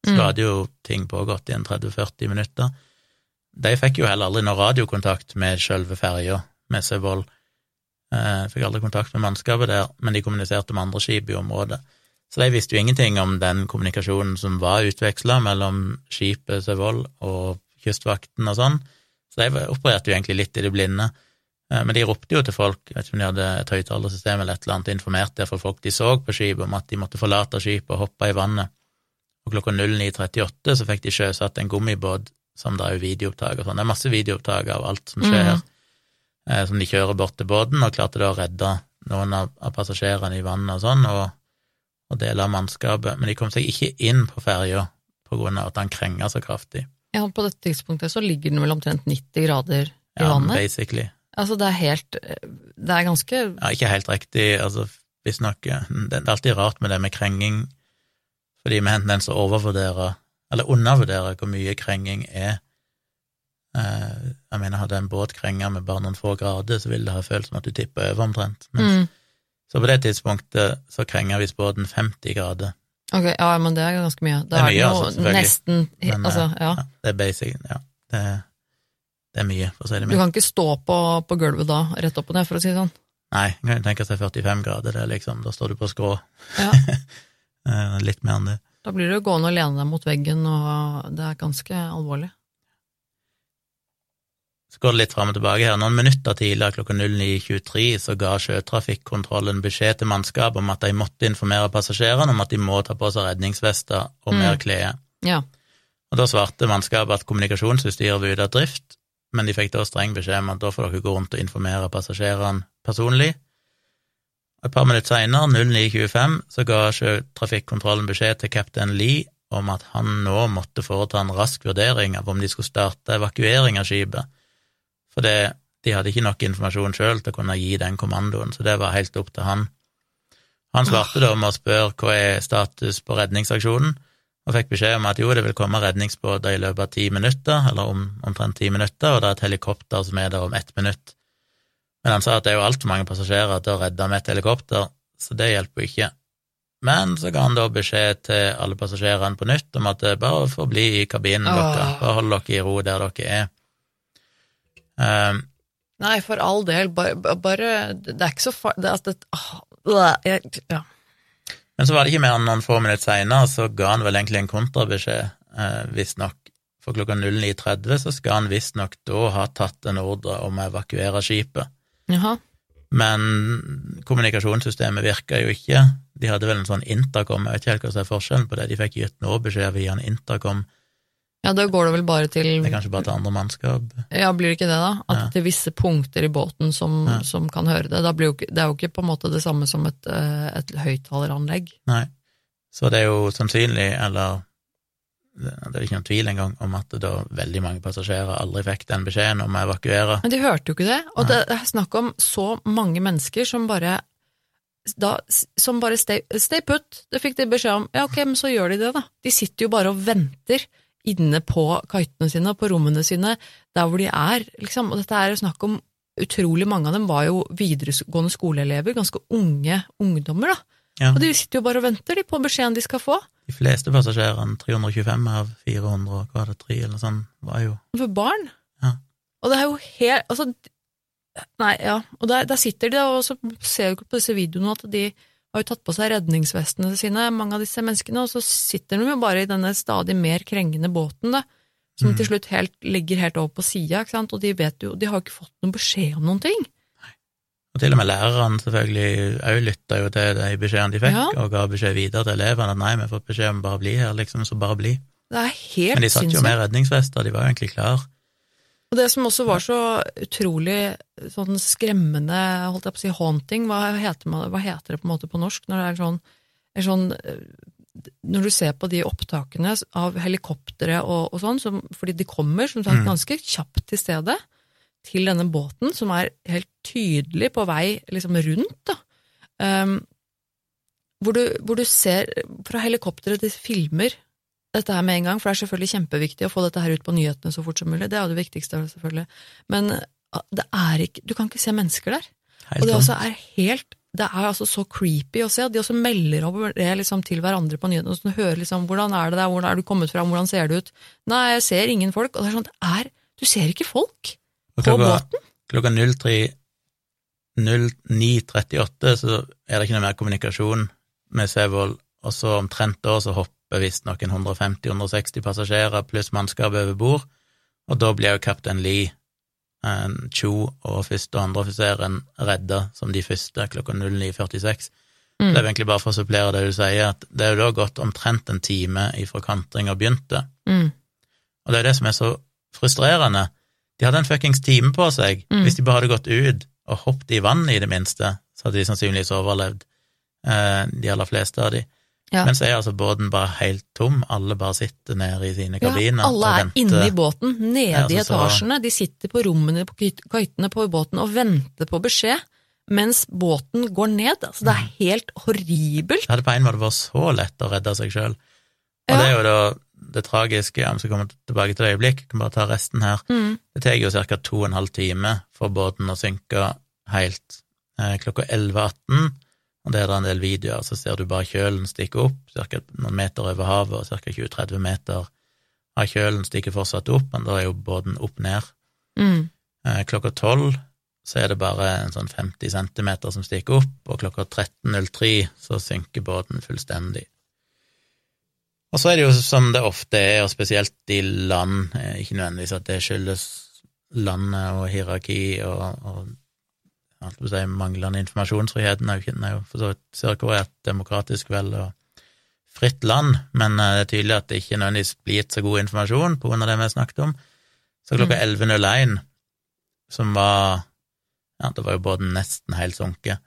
så mm. hadde jo ting pågått i en 30-40 minutter. De fikk jo heller aldri noe radiokontakt med sjølve ferja, med Sevold. Eh, fikk aldri kontakt med mannskapet der, men de kommuniserte med andre skip i området. Så de visste jo ingenting om den kommunikasjonen som var utveksla mellom skipet Sevold og Kystvakten og sånn, så de opererte jo egentlig litt i det blinde. Eh, men de ropte jo til folk, jeg vet ikke om de hadde et høyttalersystem eller et eller annet, informerte derfor folk de så på skipet om at de måtte forlate skipet og hoppe i vannet. Og klokka 09.38 så fikk de sjøsatt en gummibåt som det er jo videoopptak og sånn. Det er masse videoopptak av alt som skjer, mm. eh, som de kjører bort til båten, og klarte da å redde noen av, av passasjerene i vannet og sånn, og, og deler av mannskapet. Men de kom seg ikke inn på ferja på grunn av at han krenga så kraftig. Ja, på dette tidspunktet så ligger den vel omtrent 90 grader i ja, vannet? Ja, basically. Altså, det er helt Det er ganske Ja, ikke helt riktig, altså visstnok Det er alltid rart med det med krenging, fordi vi har en tendens til å overvurdere eller undervurderer hvor mye krenging er. Eh, jeg mener, hadde en båt krenga med bare noen få grader, så ville det ha følt som at du tippa over omtrent. Men, mm. Så på det tidspunktet så krenga visst båten 50 grader. Ok, ja, men det er ganske mye. Det er, mye, er det altså, nesten men, altså, eh, ja. ja. Det er basic, ja. Det, det, er mye, for å si det mye. Du kan ikke stå på, på, gulvet da, rett opp og ned, for å si det sånn? Nei, kan tenke seg 45 grader, det er liksom, da står du på skrå. Ja. Eh, litt mer enn det. Da blir du gående og lene deg mot veggen, og det er ganske alvorlig. Så går det litt fram og tilbake her. Noen minutter tidligere, klokka 09.23, så ga sjøtrafikkontrollen beskjed til mannskapet om at de måtte informere passasjerene om at de må ta på seg redningsvester og mer mm. klær. Ja. Og da svarte mannskapet at kommunikasjonsutstyret var ute av drift, men de fikk da streng beskjed om at da får dere gå rundt og informere passasjerene personlig. Et par minutter seinere, 09.25, så ga sjøtrafikkontrollen beskjed til kaptein Lee om at han nå måtte foreta en rask vurdering av om de skulle starte evakuering av skipet, For det, de hadde ikke nok informasjon sjøl til å kunne gi den kommandoen, så det var helt opp til han. Han svarte da med å spørre hva er status på redningsaksjonen, og fikk beskjed om at jo, det vil komme redningsbåter i løpet av ti minutter, eller om omtrent ti minutter, og det er et helikopter som er der om ett minutt. Men han sa at det er jo altfor mange passasjerer til å redde med et helikopter, så det hjelper jo ikke. Men så ga han da beskjed til alle passasjerene på nytt om at bare får bli i kabinen Åh. dere, bare hold dere i ro der dere er. Um, Nei, for all del, bare, bare Det er ikke så far... Det, det, åh, øh, jeg, ja. Men så var det ikke mer enn noen få minutter seinere, så ga han vel egentlig en kontrabeskjed, eh, visstnok. For klokka 09.30 så skal han visstnok da ha tatt en ordre om å evakuere skipet. Jaha. Men kommunikasjonssystemet virka jo ikke. De hadde vel en sånn intercom, jeg vet ikke helt hva som er forskjellen på det, de fikk gitt nå beskjed via en intercom, Ja, da går det vel bare til det er kanskje bare til andre mannskap. Ja, blir det ikke det, da? At Ja. til visse punkter i båten som, Ja. som kan høre det. Jo det er jo ikke på en måte det samme som et, eh, et høyttaleranlegg. Nei. Så det er jo sannsynlig, eller det er ikke noen tvil engang, om at da veldig mange passasjerer aldri fikk den beskjeden om å evakuere. Men de hørte jo ikke det. Og det er snakk om så mange mennesker som bare da, som bare stay, stay put. Det fikk de beskjed om. Ja, ok, men så gjør de det, da. De sitter jo bare og venter inne på kaitene sine, på rommene sine, der hvor de er, liksom. Og dette er jo snakk om Utrolig mange av dem var jo videregående skoleelever, ganske unge ungdommer, da. Ja. Og de sitter jo bare og venter de på beskjeden de skal få. De fleste passasjerene, 325 av 400, hva var det, 3 eller sånn, var jo For barn. Ja. Og det er jo helt Altså, nei, ja. Og der, der sitter de, og så ser du på disse videoene at de har jo tatt på seg redningsvestene sine, mange av disse menneskene, og så sitter de jo bare i denne stadig mer krengende båten, da, som Mm. til slutt helt, ligger helt over på sida, ikke sant, og de vet jo De har jo ikke fått noen beskjed om noen ting. Og til og med lærerne selvfølgelig òg lytta jo til de beskjedene de fikk, Ja. og ga beskjed videre til elevene at nei, vi har fått beskjed om bare bli her, liksom, så bare bli. Det er helt Men de satt jo med redningsvester, de var jo egentlig klar. Og det som også var så utrolig sånn skremmende, holdt jeg på å si, haunting, hva heter, man, hva heter det på en måte på norsk når det er sånn, er sånn eh, Når du ser på de opptakene av helikoptre og, og sånn, som, fordi de kommer som sagt Mm. ganske kjapt til stedet, til denne båten, som er helt tydelig på vei liksom rundt. Um, hvor, du, hvor du ser fra helikopteret, de filmer dette her med en gang, for det er selvfølgelig kjempeviktig å få dette her ut på nyhetene så fort som mulig. Det er jo det viktigste, selvfølgelig. Men ah, det ikke, du kan ikke se mennesker der. Helt og det også er helt det er altså så creepy å se. at De også melder over det liksom til hverandre på nyhetene. Sånn, hører liksom 'Hvordan er det der? Hvordan er du kommet fram? Hvordan ser det ut?' Nei, jeg ser ingen folk. Og det er sånn, det er, Du ser ikke folk Og på klokka, båten. klokka 03 09.38 så er det ikke noe mer kommunikasjon med Sevold, og så omtrent da så hopper visstnok en 150-160 passasjerer pluss mannskap over bord, og da blir jo kaptein Lee, en Cho og første og andre offiseren redda som de første klokka 09.46. Mm. Det er egentlig bare for å supplere det du sier, at det er jo da gått omtrent en time ifra kantringa begynte, Mm. og det er det som er så frustrerende. De hadde en fuckings time på seg. Mm. Hvis de bare hadde gått ut og hoppet i vannet, i det minste, så hadde de sannsynligvis overlevd, eh, de aller fleste av de. Ja. Men så er altså båten bare helt tom, alle bare sitter nede i sine kabiner Ja, alle er inne i båten, nede Ja, i altså, så- etasjene. De sitter på rommene på køytene på båten og venter på beskjed, mens båten går ned. Altså, det er Mm. helt horribelt. Det hadde på en måte vært så lett å redde seg sjøl. Og det er jo da det tragiske, om vi komme tilbake til det øyeblikk, kan bare ta resten her. Mm. Det tar jo ca. to og en halv time for båten å synke helt eh, klokka 11.18, og det er da en del videoer, så ser du bare kjølen stikke opp, ca. noen meter over havet, og ca. 20-30 meter av kjølen stikker fortsatt opp, men da er jo båten opp ned. Mm. Eh, klokka 12 så er det bare en sånn 50 centimeter som stikker opp, og klokka 13.03 så synker båten fullstendig. Og så er det jo som det ofte er, og spesielt i land, eh, ikke nødvendigvis at det skyldes landet og hierarki og, og si, manglende informasjonsfrihet. Den er jo for så vidt Sør-Korea et demokratisk vel og fritt land, men eh, det er tydelig at det ikke nødvendigvis blir gitt så god informasjon på grunn av det vi har snakket om. Så klokka 11.01, som var Ja, det var jo båten nesten helt sunket.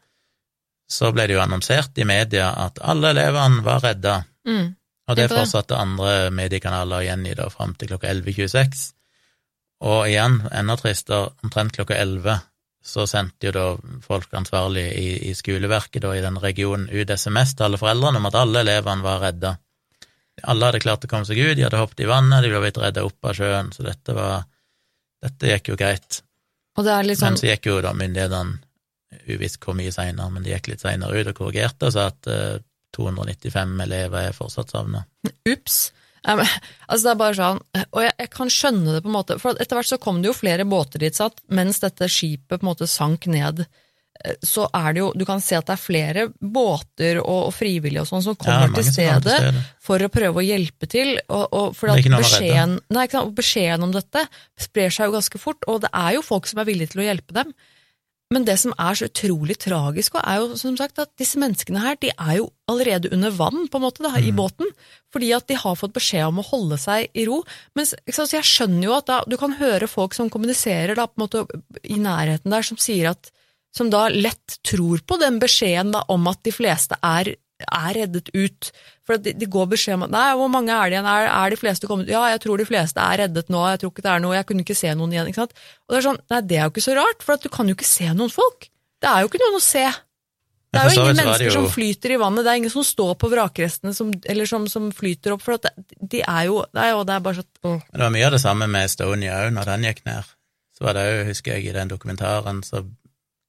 Så ble det jo annonsert i media at alle elevene var redda. Mm. Og det fortsatte andre mediekanaler igjen i da fram til klokka 11.26. Og igjen, enda tristere, omtrent klokka elleve så sendte jo da folk ansvarlig i, i skoleverket da, i den regionen ut SMS til alle foreldrene om at alle elevene var redda. Alle hadde klart å komme seg ut, de hadde hoppet i vannet, de ble blitt redda opp av sjøen, så dette var Dette gikk jo greit. Er sånn Men så gikk jo da myndighetene, uvisst hvor mye seinere, men de gikk litt seinere ut og korrigerte og sa at eh, 295 elever er fortsatt savna. Ups. Altså det er bare sånn, Og jeg, jeg kan skjønne det, på en måte, for etter hvert så kom det jo flere båter dit, satt, mens dette skipet på en måte sank ned. eh, Så er det jo, Du kan se at det er flere båter og, og frivillige og sånn som kommer ja, til stedet stede. for å prøve å hjelpe til. Og, og for at beskjeden, nei, beskjeden om dette sprer seg jo ganske fort, og det er jo folk som er villige til å hjelpe dem. Men det som er så utrolig tragisk, er jo som sagt at disse menneskene her, de er jo allerede under vann på en måte da, i Mm. båten, fordi at de har fått beskjed om å holde seg i ro. Men jeg skjønner jo at da, du kan høre folk som kommuniserer da, måte, i nærheten der, som sier at som da lett tror på den beskjeden da, om at de fleste er, er reddet ut. For de, de går beskjed om at nei, hvor mange er det igjen, er, er de fleste kommet Ja, jeg tror de fleste er reddet nå, jeg tror ikke det er noe, jeg kunne ikke se noen igjen. ikke sant? Og det er sånn, nei, det er jo ikke så rart, for at du kan jo ikke se noen folk. Det er jo ikke noen å se. Det er jo ingen mennesker jo... som flyter i vannet, det er ingen som står på vrakrestene som, eller som, som flyter opp, for det, de er jo det er, jo- det er bare sånn. Det var mye av det samme med Estonia òg, når den gikk ned. Så var det òg, husker jeg, i den dokumentaren, så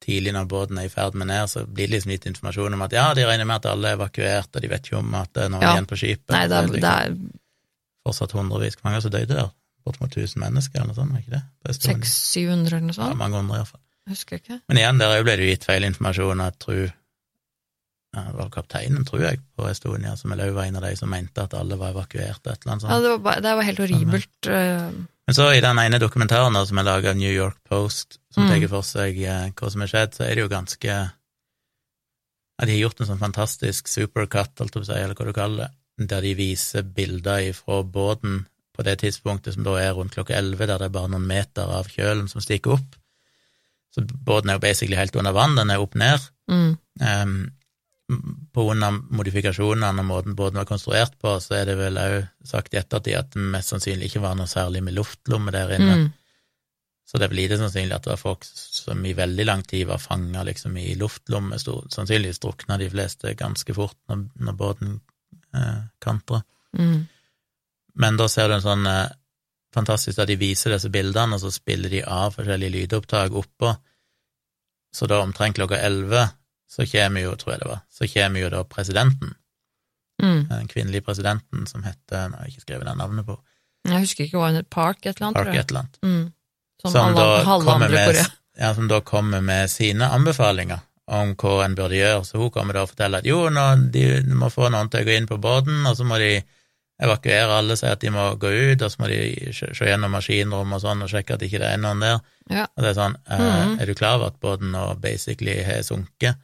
tidlig når båten er i ferd med ned, så blir det liksom litt informasjon om at ja, de regner med at alle er evakuert, og de vet ikke om at det er noen Ja. igjen på skipet. Nei, det er, det er fortsatt hundrevis. Hvor mange som døde der? Bortimot 1000 mennesker, eller noe sånt, var ikke det? På Estonia? 600-700 eller noe sånt? Ja, mange hundre, iallfall. Husker ikke. Men igjen, der ble det gitt feil informasjon, og jeg tror var kapteinen, tror jeg, på Estonia, som vel òg var en av de som mente at alle var evakuert, og et eller annet sånt. Ja, det var, bare, det var helt horribelt. eh, Men så i den ene dokumentaren som er laga av New York Post, som Mm. tar for seg eh, hva som er skjedd, så er det jo ganske ja, De har gjort en sånn fantastisk supercut, holdt jeg på å si, eller hva du kaller det, der de viser bilder fra båten på det tidspunktet som da er rundt klokka elleve, der det er bare noen meter av kjølen som stikker opp. Så båten er jo basically helt under vann, den er opp ned. Mm, Um, på grunn av modifikasjonene og måten båten var konstruert på, så er det vel òg sagt i ettertid at det mest sannsynlig ikke var noe særlig med luftlomme der inne. mm, Så det er vel lite sannsynlig at det var folk som i veldig lang tid var fanga liksom, i luftlomme. Sannsynligvis drukna de fleste ganske fort når, når båten eh, kantra. mm. Men da ser du en sånn eh, fantastisk at de viser disse bildene, og så spiller de av forskjellige lydopptak oppå. Så da omtrent klokka elleve så kommer jo, tror jeg det var, så kommer jo da presidenten, Mm. den kvinnelige presidenten som heter Nå har jeg ikke skrevet det navnet på, Jeg husker ikke hva hun het. Park et eller annet, Park tror jeg. et eller annet. Mm. Som, som alle, da halve andre med, Korea. ja, som da kommer med sine anbefalinger om hva en burde gjøre. Så hun kommer da og forteller at jo, nå, de, må få noen til å gå inn på båten, og så må de evakuere alle, si at de må gå ut, og så må de se gjennom maskinrommet og sånn og sjekke at ikke det er noen der. Ja. Og det er sånn, eh, -hmm. er du klar over at båten nå basically har sunket?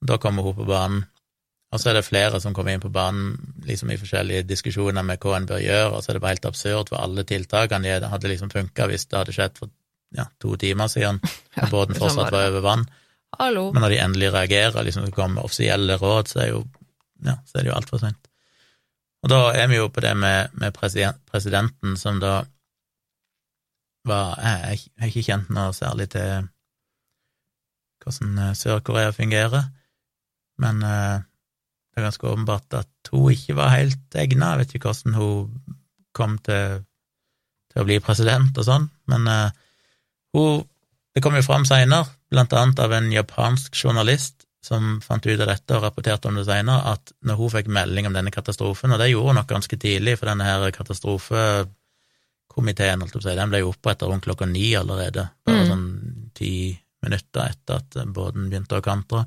Da kommer hun på banen. Og så er det flere som kommer inn på banen liksom i forskjellige diskusjoner med hva en bør gjøre, og så er det bare helt absurd, for alle tiltakene de hadde liksom funka hvis det hadde skjedd for ja, to timer siden, og båten sånn fortsatt var over vann. Hallo. Men når de endelig reagerer, liksom det kommer offisielle råd, så er, jo, ja, så er det jo altfor sent. Og da er vi jo på det med, med presidenten, som da var Jeg jeg har ikke kjent noe særlig til hvordan eh, Sør-Korea fungerer, men uh, det er ganske åpenbart at hun ikke var helt egna. Jeg vet ikke hvordan hun kom til, til å bli president og sånn, men uh, hun Det kom jo fram seinere, blant annet av en japansk journalist som fant ut av dette og rapporterte om det seinere, at når hun fikk melding om denne katastrofen, og det gjorde hun nok ganske tidlig, for denne her katastrofekomiteen, holdt si, den ble jo oppretta rundt klokka ni allerede, bare Mm. sånn ti minutter etter at båten begynte å kantre.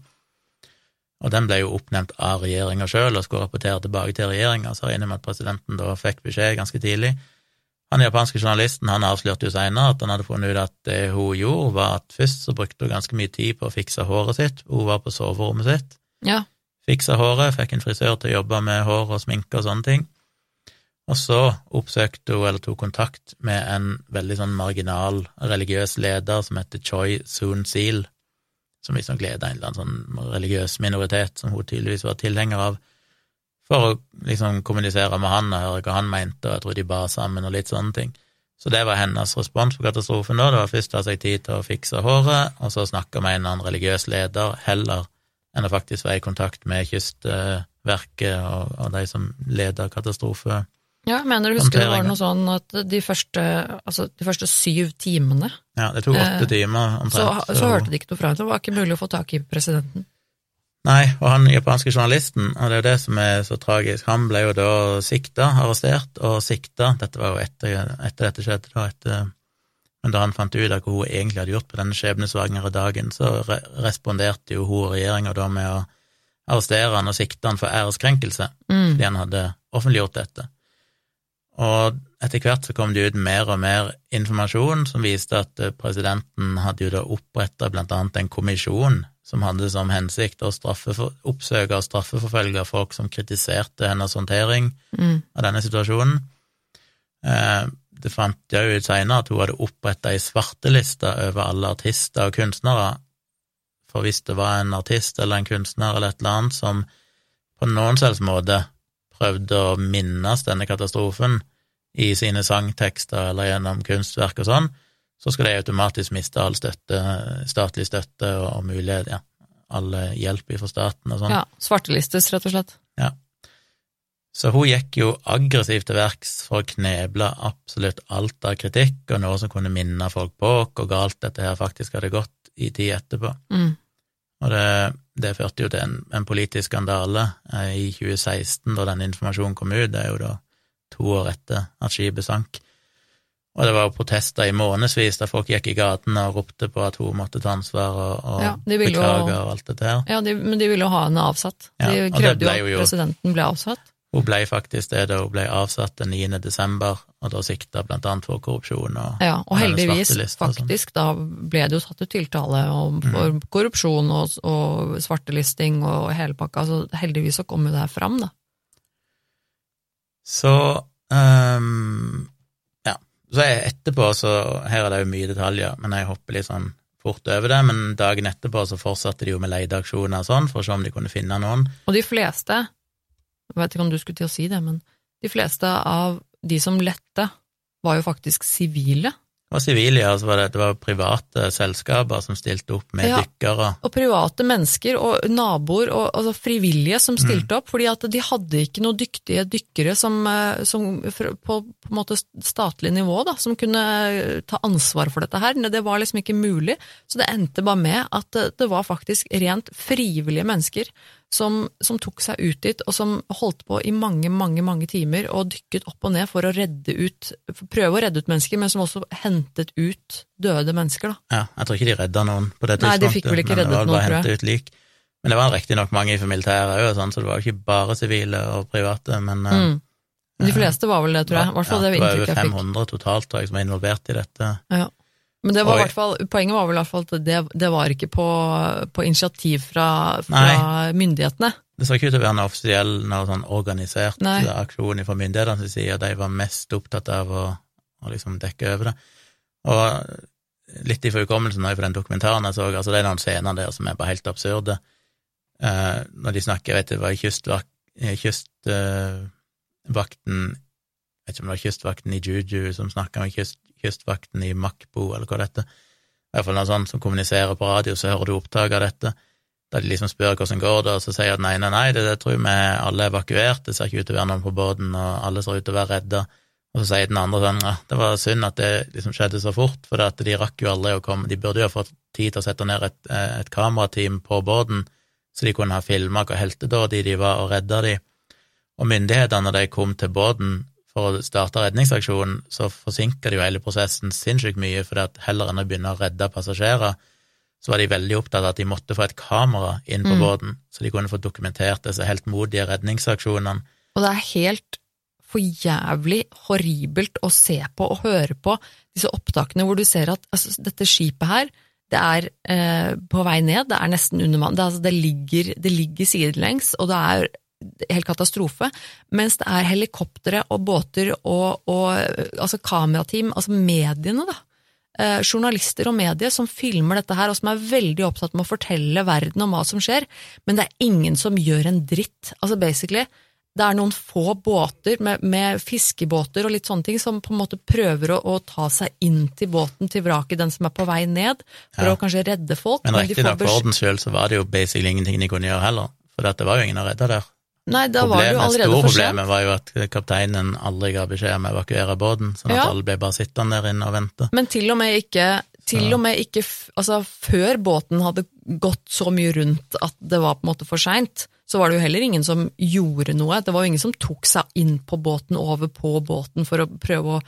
Og den ble jo oppnevnt av regjeringa sjøl og skulle rapportere tilbake til regjeringa, så jeg regner med at presidenten da fikk beskjed ganske tidlig. Han japanske journalisten han avslørte jo seinere at han hadde funnet ut at det hun gjorde, var at først så brukte hun ganske mye tid på å fikse håret sitt, hun var på soverommet sitt, Ja. fiksa håret, fikk en frisør til å jobbe med hår og sminke og sånne ting. Og så oppsøkte hun, eller tok kontakt med en veldig sånn marginal religiøs leder som heter Choi Soon-sil, som liksom gleda en eller annen sånn religiøs minoritet som hun tydeligvis var tilhenger av, for å liksom kommunisere med han og høre hva han mente, og jeg tror de ba sammen og litt sånne ting. Så det var hennes respons på katastrofen da. Det var først ta seg tid til å fikse håret, og så snakke med en eller annen religiøs leder, heller enn å faktisk være i kontakt med Kystverket og, og de som leder katastrofe. Ja, mener du husker det var noe sånn at de første, altså de første syv timene Ja, det tok åtte Eh, timer så, omtrent. så hørte de ikke noe fra henne. Det var ikke mulig å få tak i presidenten. Nei, og han japanske journalisten, og det er jo det som er så tragisk, han ble jo da sikta, arrestert og sikta, dette var jo etter, etter dette skjedde, da, etter, men da han fant ut av hva hun egentlig hadde gjort på denne skjebnesvangre dagen, så re responderte jo hun og regjeringa da med å arrestere han og sikte han for æreskrenkelse, Mm. fordi han hadde offentliggjort dette. Og etter hvert så kom det ut mer og mer informasjon som viste at eh, presidenten hadde jo da oppretta blant annet en kommisjon som hadde som hensikt å straffefor- oppsøke og straffeforfølge folk som kritiserte hennes håndtering Mm. av denne situasjonen. Eh, Det fant jeg ut seinere at hun hadde oppretta ei svarteliste over alle artister og kunstnere, for hvis det var en artist eller en kunstner eller et eller annet som på noen selvs måte prøvde å minnes denne katastrofen i sine sangtekster eller gjennom kunstverk og sånn, så skal de automatisk miste all støtte, statlig støtte og, og mulighet, ja, all hjelp fra staten og sånn. Ja, svartelistes, rett og slett. Ja. Så hun gikk jo aggressivt til verks for å kneble absolutt alt av kritikk, og noe som kunne minne folk på hvor galt dette her faktisk hadde gått i tid etterpå. Mm. Og det, det førte jo til en, en politisk skandale eh, i 2016, da den informasjonen kom ut. Det er jo da to år etter at skipet sank. Og det var jo protester i månedsvis der folk gikk i gatene og ropte på at hun måtte ta ansvar og, og Ja, beklage og alt dette her. Ja, de, men de ville jo ha henne avsatt. De ja, krevde jo at presidenten ble avsatt. Hun ble faktisk det da hun ble avsatt den 9. desember, og da sikta blant annet for korrupsjon og Ja, og heldigvis, sånn. faktisk, da ble det jo satt ut tiltale om for korrupsjon og, og svartelisting og hele pakka, så heldigvis så kom jo det her fram, da. Så um, ja. Så er etterpå, så her er det jo mye detaljer, men jeg hopper litt sånn fort over det. Men dagen etterpå så fortsatte de jo med leteaksjoner og sånn, for å se om de kunne finne noen. Og de fleste, jeg vet ikke om du skulle til å si det, men de fleste av de som lette, var jo faktisk sivile. Det var sivile, ja, så var det, det var private selskaper som stilte opp med Ja. dykkere. Og private mennesker og naboer og altså frivillige som stilte opp, fordi at de hadde ikke noen dyktige dykkere som, eh, som på, på en måte statlig nivå da, som kunne eh, ta ansvar for dette her. Det var liksom ikke mulig, så det endte bare med at det, det var faktisk rent frivillige mennesker som, som tok seg ut dit, og som holdt på i mange, mange mange timer og dykket opp og ned for å redde ut, prøve å redde ut mennesker, men som også hentet ut døde mennesker. da. Ja, jeg tror ikke de redda noen på det Nei, de fikk vel ikke reddet noen, tror jeg. ut lik. Men det var riktignok mange fra militæret òg, sånn, så det var jo ikke bare sivile og private, men eh, Mm. De fleste var vel det, tror jeg. I hvert fall ja, det det var over jeg fikk. 500 totalt, tror jeg, som er involvert i dette. Ja. Men det var i hvert fall, poenget var vel i hvert fall at det, det var ikke på, på initiativ fra, fra myndighetene. Det så ikke ut til å være noe offisiell, noe sånn organisert Nei. aksjon fra myndighetenes side, de var mest opptatt av å, å liksom dekke over det. Og litt i hukommelsen nå, for den dokumentaren jeg så, altså det er noen scener der som er bare helt absurde. Eh, når de snakker, vet det var kystvakt, eh, kystvakten Jeg vet ikke om det var kystvakten i Juju som snakka med kyst, kystvakten i Makbo, eller hva det heter. I hvert fall noen sånn som kommuniserer på radio, så hører du opptak av dette. Da de liksom spør hvordan går det, og så sier at nei, nei, nei, det, det tror vi alle er evakuert, det ser ikke ut til å være noen på båten, og alle ser ut til å være redda. Og så sier den andre sånn, ja, det var synd at det liksom skjedde så fort, for at de rakk jo aldri å komme, de burde jo ha fått tid til å sette ned et, eh, et kamerateam på båten, så de kunne ha filma hvor heltedådige de var, og redda de. Og myndighetene, når de kom til båten for å starte redningsaksjonen, så forsinka de jo hele prosessen sinnssykt mye, for heller enn å begynne å redde passasjerer, så var de veldig opptatt av at de måtte få et kamera inn på Mm. båten, så de kunne få dokumentert disse heltmodige redningsaksjonene. Og det er helt for jævlig horribelt å se på og høre på disse opptakene hvor du ser at altså, dette skipet her, det er eh, på vei ned, det er nesten under vann, det, altså, det, ligger, det ligger sidelengs, og det er helt katastrofe, mens det er helikoptre og båter og, og altså kamerateam, altså mediene da, eh, journalister og medier som filmer dette her, og som er veldig opptatt med å fortelle verden om hva som skjer, men det er ingen som gjør en dritt. Altså basically, det er noen få båter med, med fiskebåter og litt sånne ting som på en måte prøver å, å ta seg inn til båten, til vraket, den som er på vei ned, for Ja. å kanskje redde folk. Men riktignok for ordens skyld så var det jo basically ingenting de kunne gjøre heller, for det var jo ingen å redde der. Nei, da var det jo allerede for sent. problemet var jo at kapteinen aldri ga beskjed om å evakuere båten, sånn at Ja. alle ble bare sittende der inne og vente. Men til og med ikke, til og med ikke altså, før båten hadde gått så mye rundt at det var på en måte for seint, så var det jo heller ingen som gjorde noe. Det var jo ingen som tok seg inn på båten, over på båten, for å prøve å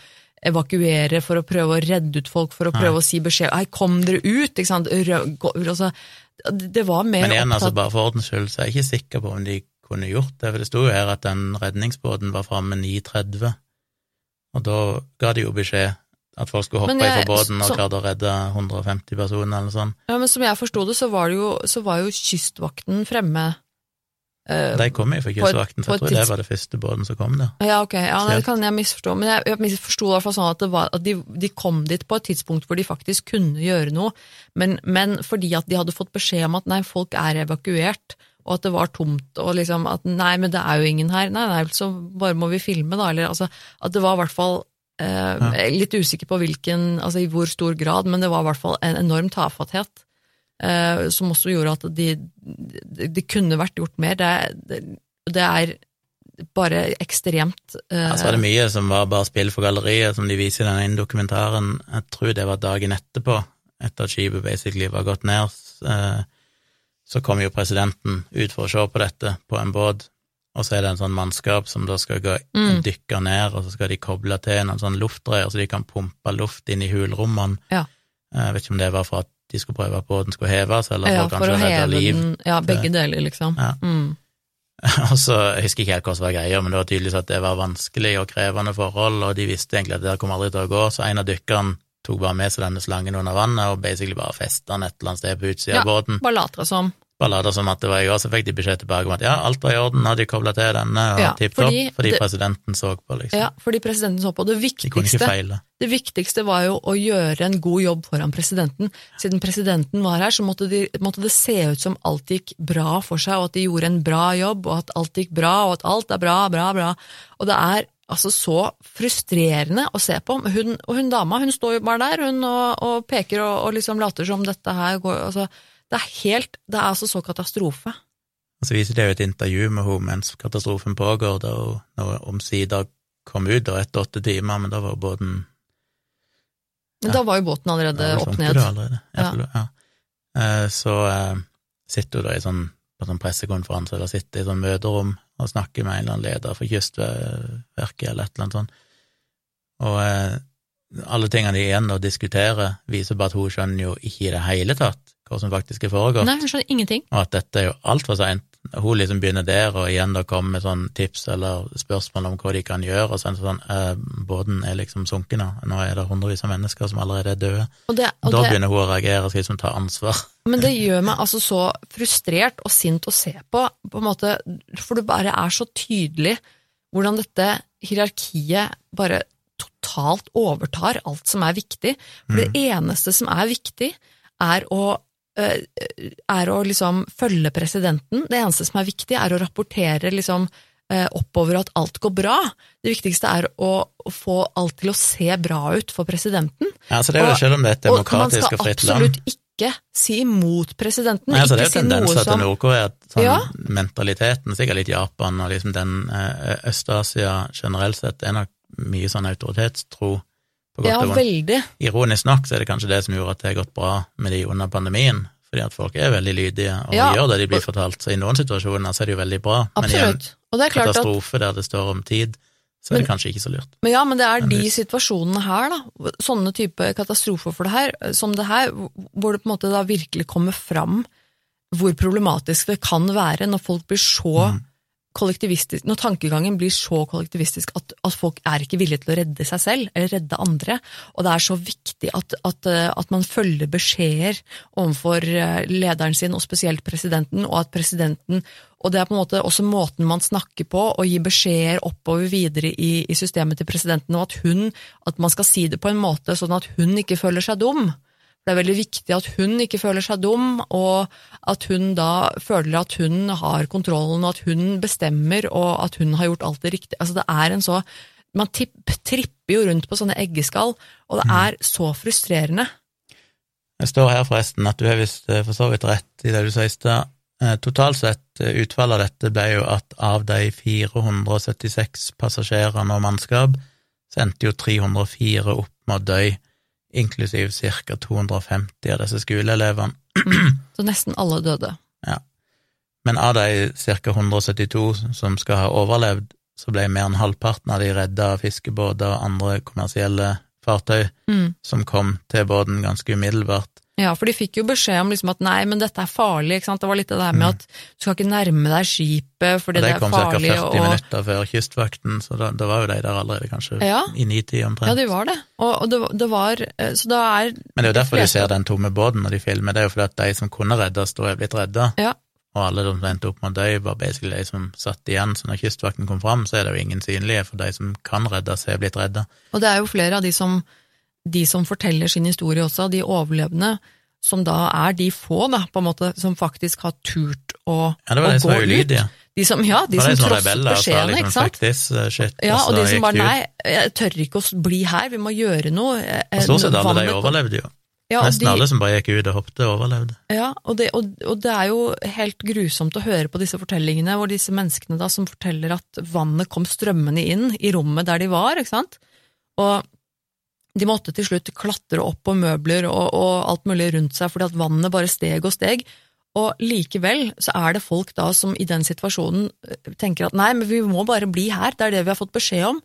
evakuere, for å prøve å redde ut folk, for å prøve å si beskjed Hei, kom dere ut! Ikke sant? Rø- gå- Altså, det var mer Men igjen, altså, opptatt bare for ordens skyld, så er jeg ikke sikker på om de kunne gjort det, for det sto jo her at den redningsbåten var framme 9.30, og da ga de jo beskjed at folk skulle hoppe jeg- ifra båten og klarte å redde 150 personer eller sånn. Ja, men som jeg forsto det, så var, det jo, så var jo Kystvakten fremme. eh, De kom jo fra Kystvakten, for jeg tror det var det første båten som kom der. Ja, ok, ja, det kan jeg misforstå, men jeg, jeg misforsto i hvert fall sånn at, det var, at de, de kom dit på et tidspunkt hvor de faktisk kunne gjøre noe, men, men fordi at de hadde fått beskjed om at nei, folk er evakuert, og at det var tomt, og liksom at nei, men det er jo ingen her, nei, nei, så bare må vi filme da, eller altså, at det var i hvert fall eh, litt usikker på hvilken, altså i hvor stor grad, men det var i hvert fall en enorm tafatthet, eh, som også gjorde at de, de, de kunne vært gjort mer, det, det, det er bare ekstremt eh, Ja, så var det mye som var bare spill for galleriet, som de viser i den ene dokumentaren. Jeg tror det var dagen etterpå, etter at skipet basically var gått ned. eh, Så kom jo presidenten ut for å se på dette på en båt, og så er det en sånn mannskap som da skal gå Mm. dykke ned, og så skal de koble til noen sånn luftdreier, så de kan pumpe luft inn i hulrommene. Ja. Jeg vet ikke om det var for at de skulle prøve at båten skulle heves, eller ja, for for kanskje å redde liv. den, ja, begge deler, liksom. Ja. Mm. Og så, Jeg husker ikke helt hva som var greia, men det var tydeligvis at det var vanskelig og krevende forhold, og de visste egentlig at det der kom aldri til å gå, så en av dykkerne tok bare med seg denne slangen under vannet og basically bare festa den et eller annet sted på utsida Ja. av båten. Bare later som. Bare later som at det var i går, så fikk de beskjed tilbake om at ja, alt var i orden, hadde de kobla til denne, og Ja, tipp fordi fordi, det- presidenten så på, liksom. Ja, fordi presidenten så på. Det de viktigste, feile. det viktigste var jo å gjøre en god jobb foran presidenten. Siden presidenten var her, så måtte, de, måtte det se ut som alt gikk bra for seg, og at de gjorde en bra jobb, og at alt gikk bra, og at alt er bra, bra, bra. Og det er altså så frustrerende å se på. Hun, og hun dama, hun står jo bare der, hun, og, og peker og, og liksom later som dette her går altså, Det er helt Det er altså så katastrofe. Og så viser det jo et intervju med henne mens katastrofen pågår, da hun når omsider kom ut, da etter åtte timer, men da var båten Men Ja. da var jo båten allerede opp ned. allerede. Ja. Ja. Så uh, sitter hun da i sånn, på sånn pressekonferanse, eller sitte i sånn møterom og snakke med en eller annen leder for Kystverket eller et eller annet sånt. Og eh, alle tingene de igjen og diskuterer, viser bare at hun skjønner jo ikke i det hele tatt hva som faktisk er foregått, Nei, hun skjønner ingenting. og at dette er jo altfor seint. Hun liksom begynner der, og igjen da kommer med sånn tips eller spørsmål om hva de kan gjøre, og så er sånn eh, båten er liksom sunken nå, nå er det hundrevis av mennesker som allerede er døde. Og det, og Da det, begynner hun å reagere og skal liksom ta ansvar. men det gjør meg altså så frustrert og sint å se på, på en måte, for det bare er så tydelig hvordan dette hierarkiet bare totalt overtar alt som er viktig. For det eneste som er viktig, er å er å liksom følge presidenten. Det eneste som er viktig, er å rapportere liksom øh, oppover at alt går bra. Det viktigste er å, å få alt til å se bra ut for presidenten. Ja, så det er jo selv om det er et demokratisk Og fritt land. og man skal absolutt ikke si imot presidenten. Nei, altså, det er jo si tendenser til Nord-Korea, sånn Ja. mentaliteten, sikkert litt Japan og liksom den eh, Øst-Asia generelt sett, er nok mye sånn autoritetstro Ja, veldig. Ironisk nok så er det kanskje det som gjorde at det har gått bra med de under pandemien, fordi at folk er veldig lydige og Ja, gjør det de blir fortalt, så i noen situasjoner så er det jo veldig bra, men i en Absolutt. Klart at katastrofe der det står om tid, så er det kanskje ikke så lurt. Men ja, men det er Men de situasjonene her, da, sånne type katastrofer for det her, som det her, hvor det på en måte da virkelig kommer fram hvor problematisk det kan være når folk blir så Mm. Kollektivistisk, når tankegangen blir så kollektivistisk at, at folk er ikke villige til å redde seg selv, eller redde andre, og det er så viktig at, at, eh, at man følger beskjeder overfor eh, lederen sin, og spesielt presidenten, og at presidenten og det er på en måte også måten man snakker på, og gir beskjeder oppover videre i, i systemet til presidenten, og at hun, at man skal si det på en måte sånn at hun ikke føler seg dum. Det er veldig viktig at hun ikke føler seg dum, og at hun da føler at hun har kontrollen, og at hun bestemmer, og at hun har gjort alt det riktige. Altså det er en så Man tipp, tripper jo rundt på sånne eggeskall, og det er så frustrerende. Det står her forresten at du har visst eh, for så vidt rett i det du sa i stad. Eh, Totalt sett, eh, utfallet av dette ble jo at av de 476 passasjerene og mannskap, så endte jo 304 opp med å dø, inklusiv ca. 250 av disse skoleelevene. Så nesten alle døde. Ja. Men av de ca. 172 som skal ha overlevd, så ble mer enn halvparten av de redda av fiskebåter og andre kommersielle fartøy Mm. som kom til båten ganske umiddelbart. Ja, for de fikk jo beskjed om liksom at nei, men dette er farlig, ikke sant. Det var litt det der med Mm. at du skal ikke nærme deg skipet fordi det, det er kom ca. 40 og... minutter før kystvakten, så da, da var jo de der allerede kanskje Ja. i nitid Ja, omtrent. de var det. Og, og det, det var eh, Så da er Men det er jo derfor de de ser den tomme båten når de filmer, det er jo fordi at de som kunne reddes, da er blitt redda. Ja. Og alle de som endte opp med å dø, var basically de som satt igjen. Så når kystvakten kom fram, så er det jo ingen synlige, for de som kan reddes, er blitt redda. Og det er jo flere av de som, de som forteller sin historie også, de overlevende, som da er de få, da, på en måte, som faktisk har turt å, Ja, det var å de som gå var ulydige. ut. De som, ja, de som trosset og sa beskjedene, liksom ikke sant? shit. Ja, og de som bare nei, jeg tør ikke å bli her, vi må gjøre noe. Eh, Og stort sett alle de overlevde jo. Ja, Nesten de- alle som bare gikk ut og hoppet, overlevde. Ja, og det, og, og det er jo helt grusomt å høre på disse fortellingene, hvor disse menneskene da som forteller at vannet kom strømmende inn i rommet der de var, ikke sant? Og de måtte til slutt klatre opp på møbler og, og alt mulig rundt seg fordi at vannet bare steg og steg. Og likevel så er det folk da som i den situasjonen eh, tenker at nei, men vi må bare bli her, det er det vi har fått beskjed om.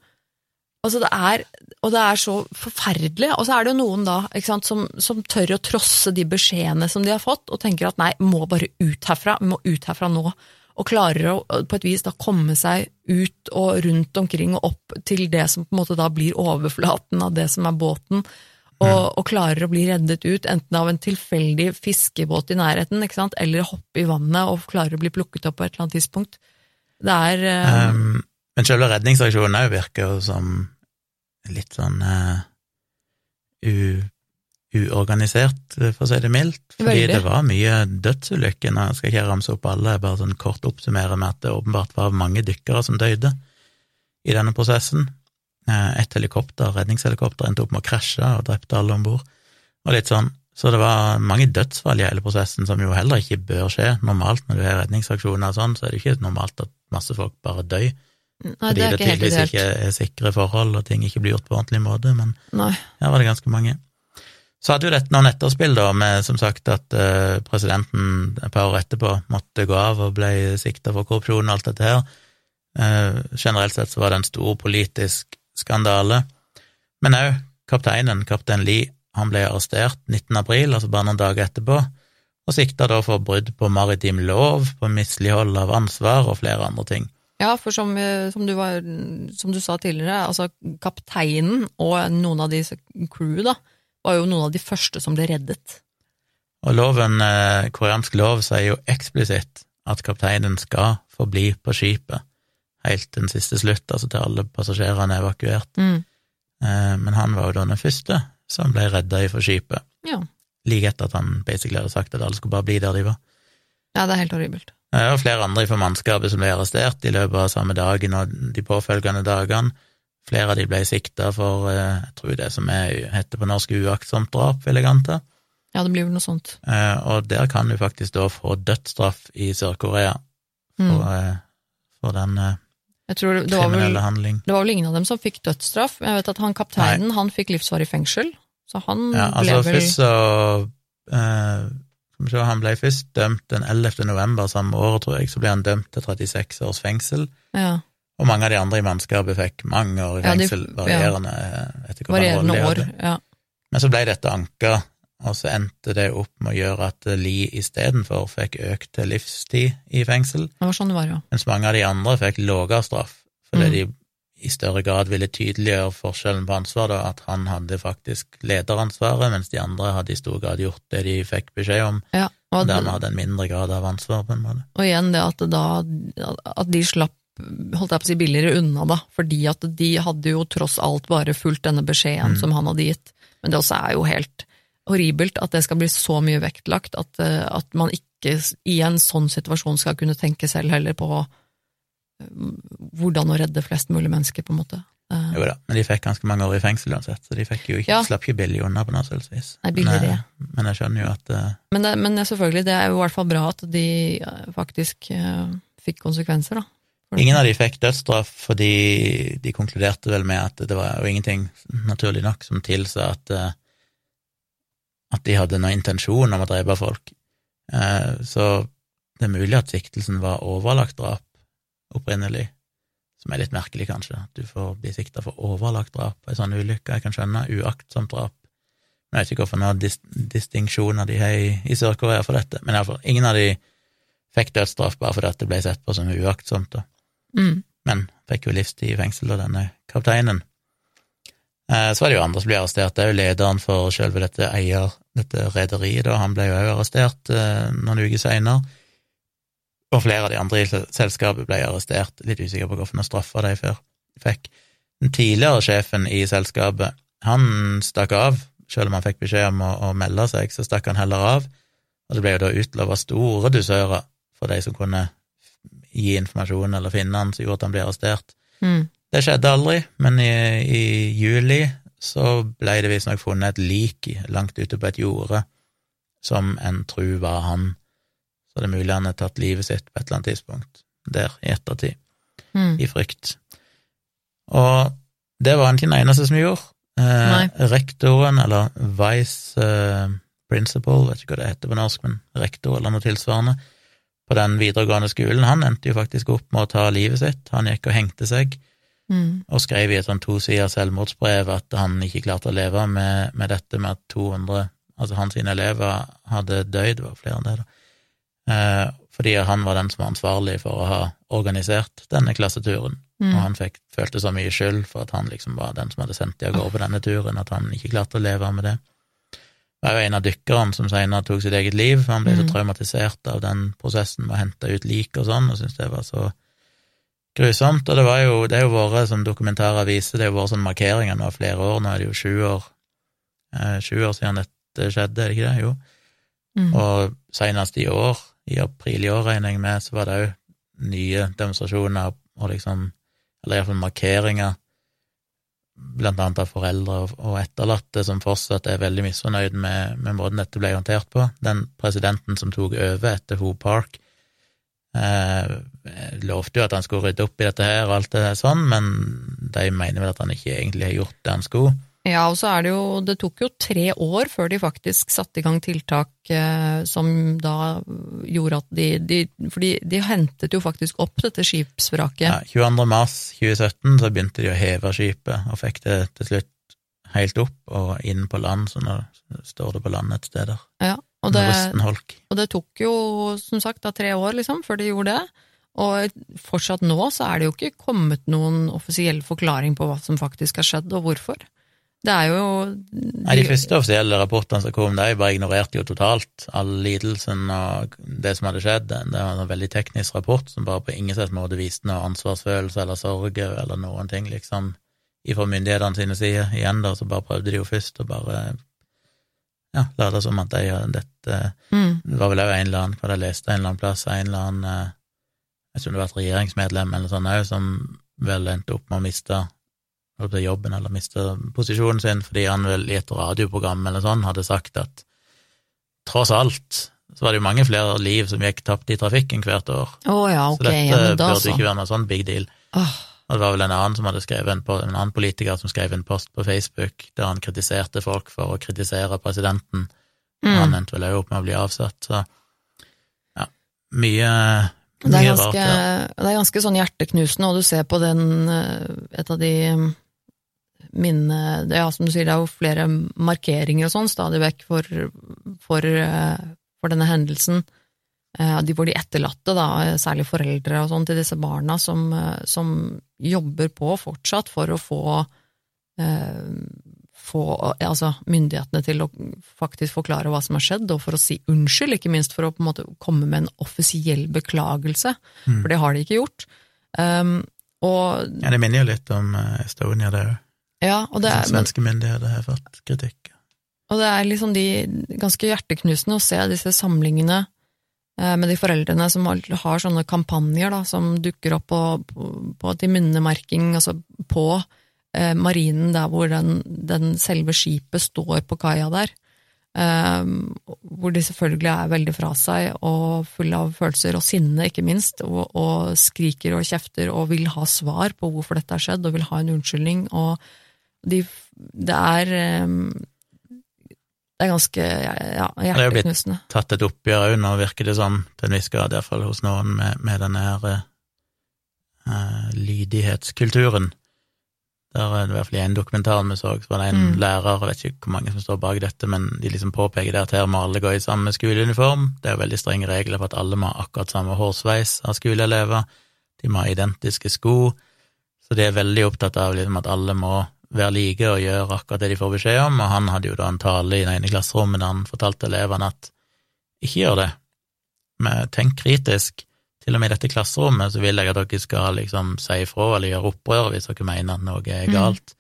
Altså det er, og det er så forferdelig. Og så er det jo noen da sant, som, som tør å trosse de beskjedene som de har fått, og tenker at nei, må bare ut herfra, må ut herfra nå. Og klarer å på et vis da komme seg ut og rundt omkring og opp til det som på en måte da blir overflaten av det som er båten, og, og klarer å bli reddet ut, enten av en tilfeldig fiskebåt i nærheten, ikke sant, eller hoppe i vannet og klarer å bli plukket opp på et eller annet tidspunkt. Det er uh... Um, men selve redningsaksjonen òg virker jo som litt sånn uh, u, uorganisert, for å si det mildt. Fordi Veldig. det var mye dødsulykker. Nå skal jeg ikke ramse opp alle, jeg bare sånn kort oppsummere med at det åpenbart var mange dykkere som døde i denne prosessen. Eh, Et helikopter, redningshelikopter, endte opp med å krasje og drepte alle om bord. Og litt sånn. Så det var mange dødsfall i hele prosessen, som jo heller ikke bør skje. Normalt når du har redningsaksjoner og sånn, så er det ikke normalt at masse folk bare dør. Nei, Fordi det det tydeligvis ikke er sikre forhold, og ting ikke blir gjort på ordentlig måte, men Nei. her var det ganske mange. Så hadde jo dette noen etterspill, da, med som sagt at eh, presidenten et par år etterpå måtte gå av og ble sikta for korrupsjon og alt dette her. Eh, generelt sett så var det en stor politisk skandale. Men òg kapteinen, kaptein Lie, han ble arrestert 19. april, altså bare noen dager etterpå, og sikta da for brudd på maritim lov, på mislighold av ansvar og flere andre ting. Ja, for som, eh, som, du var, som du sa tidligere, altså kapteinen og noen av disse crew da, var jo noen av de første som ble reddet. Og loven, eh, koreansk lov sier jo eksplisitt at kapteinen skal forbli på skipet helt til den siste slutt, altså til alle passasjerene er evakuert. Mm. Eh, men han var jo da den første som ble redda ifra skipet, Ja. like etter at han basically hadde sagt at alle skulle bare bli der de var. ja, det er helt horribelt. Det var flere andre fra mannskapet som ble arrestert i løpet av samme dagen og de påfølgende dagene. Flere av de ble sikta for, eh, jeg tror det som er, heter på norsk uaktsomt drap, vil jeg anta. Ja, det blir vel noe sånt. Eh, og der kan du faktisk da få dødsstraff i Sør-Korea for, Mm. eh, for den Jeg tror det var, vel, kriminelle handling. det var vel ingen av dem som fikk dødsstraff. Jeg vet at han kapteinen, han fikk livsvarig fengsel, så han Ja, ble altså vel først så eh, han ble først dømt den 11. november samme år, tror jeg, så ble han dømt til 36 års fengsel. ja, Og mange av de andre i mannskapet fikk mange år i Ja, fengsel, ja. varierende eh, etter hvor varierende rolle de hadde. Ja. Men så ble dette anka, og så endte det opp med å gjøre at Lie istedenfor fikk økt til livstid i fengsel, Det var sånn det var, ja. mens mange av de andre fikk lavere straff, fordi Mm. de i større grad ville tydeliggjøre forskjellen på ansvar, da, at han hadde faktisk lederansvaret, mens de andre hadde i stor grad gjort det de fikk beskjed om, ja. og Og, dermed hadde en mindre grad av ansvar, på en måte. og igjen det at, da, at de slapp holdt jeg på å si billigere unna, da, fordi at de hadde jo tross alt bare fulgt denne beskjeden Mm. som han hadde gitt. Men det også er jo helt horribelt at det skal bli så mye vektlagt at, eh, at man ikke i en sånn situasjon skal kunne tenke selv heller på eh, hvordan å redde flest mulig mennesker, på en måte. Eh, Jo da, men de fikk ganske mange år i fengsel uansett, så de fikk jo ikke, Ja. slapp ikke billig unna på noe selvs vis. Men, men jeg skjønner jo at uh... Men, det, men selvfølgelig, det er jo i hvert fall bra at de faktisk uh, fikk konsekvenser, da. Ingen av de fikk dødsstraff fordi de konkluderte vel med at det var jo ingenting, naturlig nok, som tilsa at eh, at de hadde noen intensjon om å drepe folk. Eh, så det er mulig at siktelsen var overlagt drap opprinnelig, som er litt merkelig, kanskje. At du får bli sikta for overlagt drap på ei sånn ulykke. Jeg kan skjønne uaktsomt drap. Men jeg vet ikke hvorfor noen dis distinksjoner de har i, i Sør-Korea for dette. Men iallfall, ingen av de fikk dødsstraff bare fordi det ble sett på som uaktsomt. da. Mm. Men fikk jo livstid i fengsel, av denne kapteinen. Eh, Så var det jo andre som ble arrestert. Det er jo lederen for selve dette eier, dette rederiet, da. Han ble jo òg arrestert eh, noen uker seinere. Og flere av de andre i selskapet ble arrestert. Litt usikker på hvorfor noen straffer de før fikk. Den tidligere sjefen i selskapet, han stakk av. Selv om han fikk beskjed om å, å melde seg, så stakk han heller av. Og det ble jo da utlova store dusører for de som kunne gi informasjon eller finne han, som gjorde at han ble arrestert. Mm. Det skjedde aldri, men i, i juli så ble det visstnok funnet et lik langt ute på et jorde som en tru var han. Så det er mulig han har tatt livet sitt på et eller annet tidspunkt der i ettertid, Mm. i frykt. Og det var han ikke den eneste som gjorde. Eh, rektoren, eller vice eh, principal, vet ikke hva det heter på norsk, men rektor eller noe tilsvarende, på den videregående skolen, han endte jo faktisk opp med å ta livet sitt. Han gikk og hengte seg Mm. og skrev i et sånn tosiders selvmordsbrev at han ikke klarte å leve med, med dette med at 200, altså hans elever, hadde dødd, det var flere enn det, da. Eh, fordi han var den som var ansvarlig for å ha organisert denne klasseturen, Mm. og han fikk, følte så mye skyld for at han liksom var den som hadde sendt de av gårde på denne turen, at han ikke klarte å leve med det. Det var jo en av dykkerne som senere tok sitt eget liv, han ble så Mm. traumatisert av den prosessen med å hente ut lik og sånn, og syntes det var så grusomt, og det var jo, det er jo vært, som dokumentarer viser, det er jo vært sånn markeringer nå i flere år, nå er det jo sju år, eh, sju år siden dette skjedde, er det ikke det? Jo. Mm. Og senest i år, i april i år regner jeg med, så var det òg nye demonstrasjoner og liksom, eller iallfall markeringer, blant annet av foreldre og- etterlatte som fortsatt er veldig misfornøyd med, med måten dette ble håndtert på. Den presidenten som tok over etter Ho Park, eh, lovte jo at han skulle rydde opp i dette her og alt det der sånn, men de mener vel at han ikke egentlig har gjort det han skulle. Ja, og så er det jo Det tok jo tre år før de faktisk satte i gang tiltak eh, som da gjorde at de, de For de, de hentet jo faktisk opp dette skipsvraket. Ja, 22. mars 2017 så begynte de å heve skipet, og fikk det til slutt helt opp og inn på land, så nå står det på land et sted der. Ja, og, det, og det tok jo som sagt da tre år liksom, før de gjorde det. Og fortsatt nå så er det jo ikke kommet noen offisiell forklaring på hva som faktisk har skjedd, og hvorfor. Det er jo Nei, De første offisielle rapportene som kom, de bare ignorerte jo totalt all lidelsen og det som hadde skjedd. Det var en veldig teknisk rapport som bare på ingen slags måte viste noe ansvarsfølelse eller sorg eller noen ting, liksom, ifra myndighetene sine sider. Igjen, da, så bare prøvde de jo først å bare ja, late som at de gjør dette mm, Det var vel òg en eller annen, hva jeg leste en eller annen plass, en eller annen eh, Jeg tror det var et regjeringsmedlem eller sånn òg, som vel endte opp med å miste på jobben eller miste posisjonen sin fordi han vel i et radioprogram eller sånn hadde sagt at tross alt så var det jo mange flere liv som gikk tapt i trafikken hvert år. Oh, ja, okay. så dette ja, da burde så. ikke være noe sånn big deal. Oh. Og det var vel en annen som hadde skrevet en, på- en annen politiker som skrev en post på Facebook der han kritiserte folk for å kritisere presidenten. mm. Han endte vel også opp med å bli avsatt, så ja, mye, Det er, ganske, rart. Ja. det er ganske sånn hjerteknusende, og du ser på den eh, Et av de minnene Ja, som du sier, det er jo flere markeringer og sånn stadig vekk for, for, eh, for denne hendelsen. Eh, De hvor de etterlatte, da, særlig foreldre og sånn til disse barna, som, eh, som jobber på fortsatt for å få eh, få altså, myndighetene til å faktisk forklare hva som har skjedd, og for å si unnskyld, ikke minst for å på en måte komme med en offisiell beklagelse, Mm. for det har de ikke gjort. Um, og ja, det minner jo litt om Estonia, det òg. Ja, og det er, Svenske myndigheter har fått kritikk. Og det er liksom de ganske hjerteknusende å se disse samlingene eh, med de foreldrene som har har sånne kampanjer da, som dukker opp på, på, på til minnemerking, altså på eh, marinen der hvor den, den selve skipet står på kaia der. Eh, hvor de selvfølgelig er veldig fra seg og fulle av følelser og sinne, ikke minst, og, og skriker og kjefter og vil ha svar på hvorfor dette har skjedd, og vil ha en unnskyldning. og de, det er um, det er ganske ja, Det er jo blitt tatt et oppgjør òg, nå virker det som, til en viss grad iallfall hos noen, med, med denne her uh, lydighetskulturen. Der er det i hvert fall i en dokumentar vi så, så var det en Mm. lærer, jeg vet ikke hvor mange som står bak dette, men de liksom påpeker det at her må alle gå i samme skoleuniform. Det er jo veldig strenge regler for at alle må ha akkurat samme hårsveis av skoleelever. De må ha identiske sko. Så de er veldig opptatt av liksom at alle må være like og gjøre akkurat det de får beskjed om, og han hadde jo da en tale i det ene klasserommet der han fortalte elevene at ikke gjør det, men tenk kritisk. Til og med i dette klasserommet så vil jeg at dere skal liksom si ifra eller gjøre opprør hvis dere mener at noe er galt.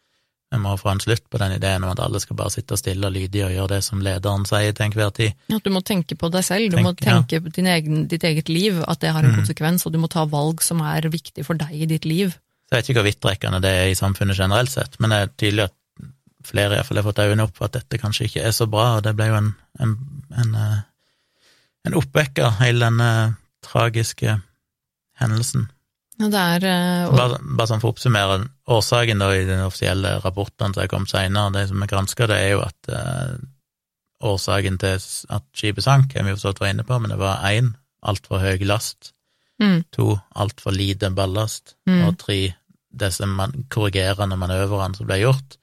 Vi må få en slutt på den ideen om at alle skal bare sitte stille og lydige og gjøre det som lederen sier til enhver tid. At du må tenke på deg selv, du Tenk- må tenke på din egen, ditt eget liv, at det har en Mm. konsekvens, og du må ta valg som er viktig for deg i ditt liv. Så jeg vet ikke hvor vidtrekkende det er i samfunnet generelt sett, men det er tydelig at flere i hvert fall har fått øynene opp for at dette kanskje ikke er så bra, og det ble jo en, en, en, eh, en oppvekker, hele denne tragiske hendelsen. Det er og, Bare, bare sånn for å oppsummere, årsaken da i den offisielle rapporten som er kommet senere, det som er granska, det er jo at eh, årsaken til at skipet sank, har vi jo forstått var inne på, men det var én, altfor høy last, mm, to, altfor lite ballast, Mm. og tre, disse man korrigerende manøvrene som ble gjort,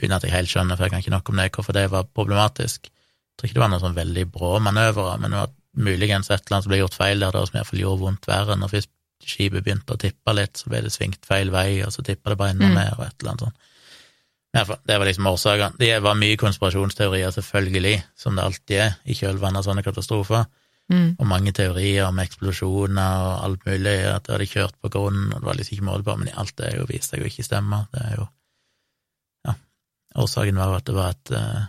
uten at jeg helt skjønner, for jeg kan ikke nok om det, hvorfor det var problematisk. Jeg tror ikke det var noen sånn veldig brå manøvrer, men det var muligens et eller annet som ble gjort feil der, da, som iallfall gjorde vondt verre. Når først skipet begynte å tippe litt, så ble det svingt feil vei, og så tippa det bare enda Mm. mer, og et eller annet sånt. Det var liksom årsakene. Det var mye konspirasjonsteorier, selvfølgelig, som det alltid er i kjølvannet av sånne katastrofer mm, og mange teorier om eksplosjoner og alt mulig, at det hadde kjørt på grunnen, og det var liksom ikke måte på, men alt det jo vist seg jo ikke stemme. Det er jo Ja. Årsaken var jo at det var et uh,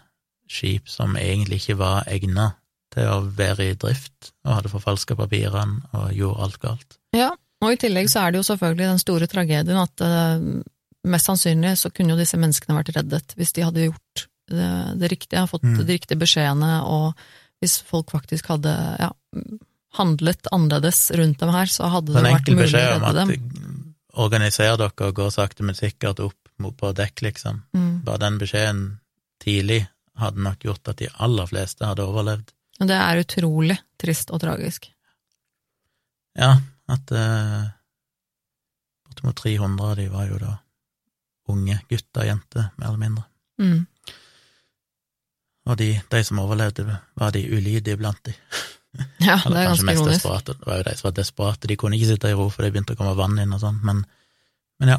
skip som egentlig ikke var egnet til å være i drift, og hadde forfalska papirene og gjorde alt galt. Ja, og i tillegg så er det jo selvfølgelig den store tragedien at uh, mest sannsynlig så kunne jo disse menneskene vært reddet hvis de hadde gjort det, det riktige, fått Mm. de riktige beskjedene, og hvis folk faktisk hadde ja, handlet annerledes rundt dem her, så hadde det vært mulig å redde dem. En enkel beskjed om at organiser dere og gå sakte, men sikkert opp på dekk, liksom. Mm. Bare den beskjeden tidlig hadde nok gjort at de aller fleste hadde overlevd. Det er utrolig trist og tragisk. Ja, at eh, bortimot 300 av de var jo da unge gutter og jenter, mer eller mindre. Mm. Og de, de som overlevde, var de ulydige blant de. Ja, det er ganske ironisk. desperate. Det var jo de som var desperate, de kunne ikke sitte i ro, for det begynte å komme vann inn og sånn, men, men ja.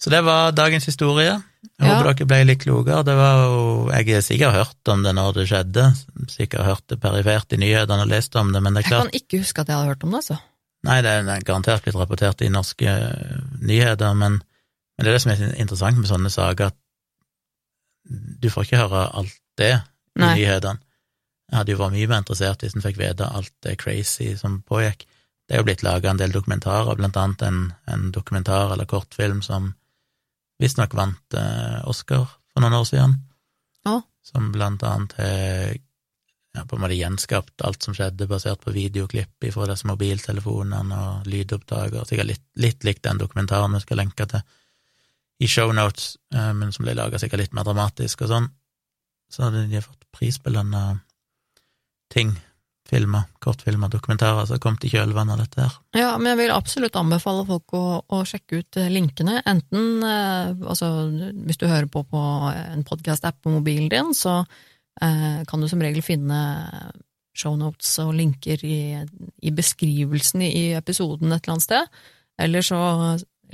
Så det var dagens historie. Jeg Ja. håper dere ble litt klokere. Det var jo Jeg har sikkert hørt om det når det skjedde, sikkert hørt det perifert i nyhetene og lest om det, men det er klart Jeg kan ikke huske at jeg hadde hørt om det, altså. Nei, det er garantert blitt rapportert i norske nyheter, men, men det er det som er interessant med sånne saker, at du får ikke høre alt det i Nei. nyhetene. Jeg hadde jo vært mye mer interessert hvis en fikk vite alt det crazy som pågikk. Det er jo blitt laga en del dokumentarer, blant annet en, en dokumentar eller kortfilm som visstnok vant eh, Oscar for noen år siden, Å. som blant annet har ja, på en måte gjenskapt alt som skjedde, basert på videoklipp fra disse mobiltelefonene og lydopptak, og sikkert litt, litt likt den dokumentaren vi skal lenke til i shownotes, eh, men som ble laga sikkert litt mer dramatisk og sånn. Så hadde de fått prisbelønna ting, filmer, kortfilmer, dokumentarer som kom til kjølvannet av dette her. Ja, men jeg vil absolutt anbefale folk å, å sjekke ut eh, linkene. Enten eh, altså, hvis du hører på på en podkast-app på mobilen din, så eh, kan du som regel finne shownotes og linker i, i beskrivelsen i episoden et eller annet sted. Eller så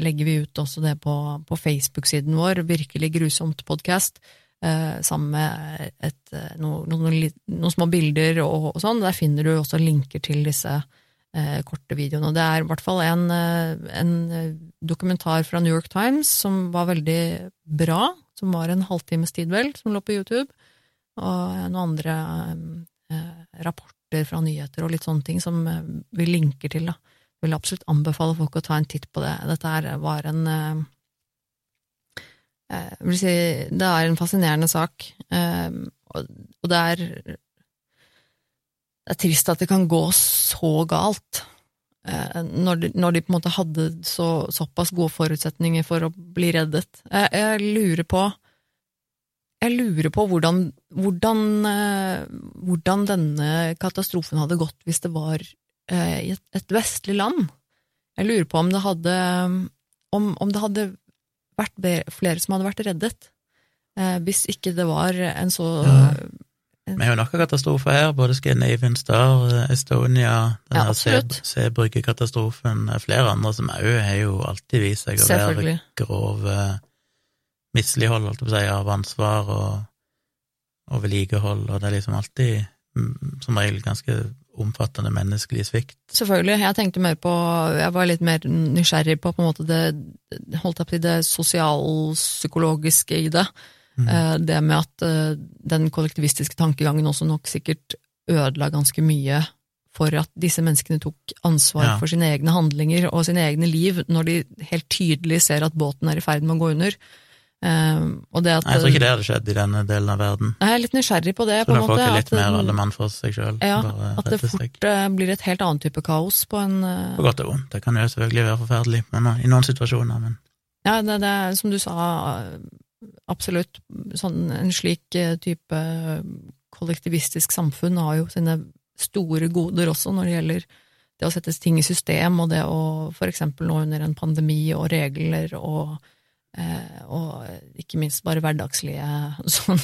legger vi ut også det på, på Facebook-siden vår, Virkelig grusomt podkast, eh, sammen med et, no, no, noen, litt- noen små bilder og, og sånn. Der finner du også linker til disse eh, korte videoene. Det er i hvert fall en, eh, en eh, dokumentar fra New York Times som var veldig bra, som var en halvtimes tid vel, som lå på YouTube, og noen andre eh, rapporter fra nyheter og litt sånne ting som eh, vi linker til, da. Vil absolutt anbefale folk å ta en titt på det. Dette her var en eh, eh, jeg vil si, det er en fascinerende sak, eh, og, det er det er trist at det kan gå så galt. Når de, når de på en måte hadde så, såpass gode forutsetninger for å bli reddet. Jeg, jeg lurer på Jeg lurer på hvordan, hvordan, hvordan denne katastrofen hadde gått hvis det var i et, et vestlig land. Jeg lurer på om det hadde om, om det hadde vært flere som hadde vært reddet. Eh, hvis ikke det var en så Ja. Vi har jo nok av katastrofer her, både Scandinavian Star, Estonia, den Ja. Sebrygge-katastrofen, flere andre som òg har jo alltid vist seg å være grove grov eh, mislighold, holdt jeg på å si, av ansvar og, og vedlikehold, og det er liksom alltid mm, som regel ganske omfattende menneskelig svikt. Selvfølgelig. Jeg tenkte mer på Jeg var litt mer nysgjerrig på på en måte det holdt jeg på det sosialpsykologiske i det. Mm. Det med at eh, den kollektivistiske tankegangen også nok sikkert ødela ganske mye for at disse menneskene tok ansvar Ja. for sine egne handlinger og sine egne liv, når de helt tydelig ser at båten er i ferd med å gå under. Eh, det at Nei, jeg tror ikke det hadde skjedd i denne delen av verden. Jeg er litt nysgjerrig på det. Så på en måte, litt at, mer alle mann for seg sjøl. ja, at det fort eh, blir et helt annen type kaos på en eh, På godt og vondt. Det kan jo selvfølgelig være forferdelig men, i noen situasjoner, men Ja, det, det er som du sa, absolutt. Sånn, en slik eh, type kollektivistisk samfunn har jo sine store goder også når det gjelder det å sette ting i system, og det å for eksempel nå under en pandemi og regler og eh, og ikke minst bare hverdagslige, sånn,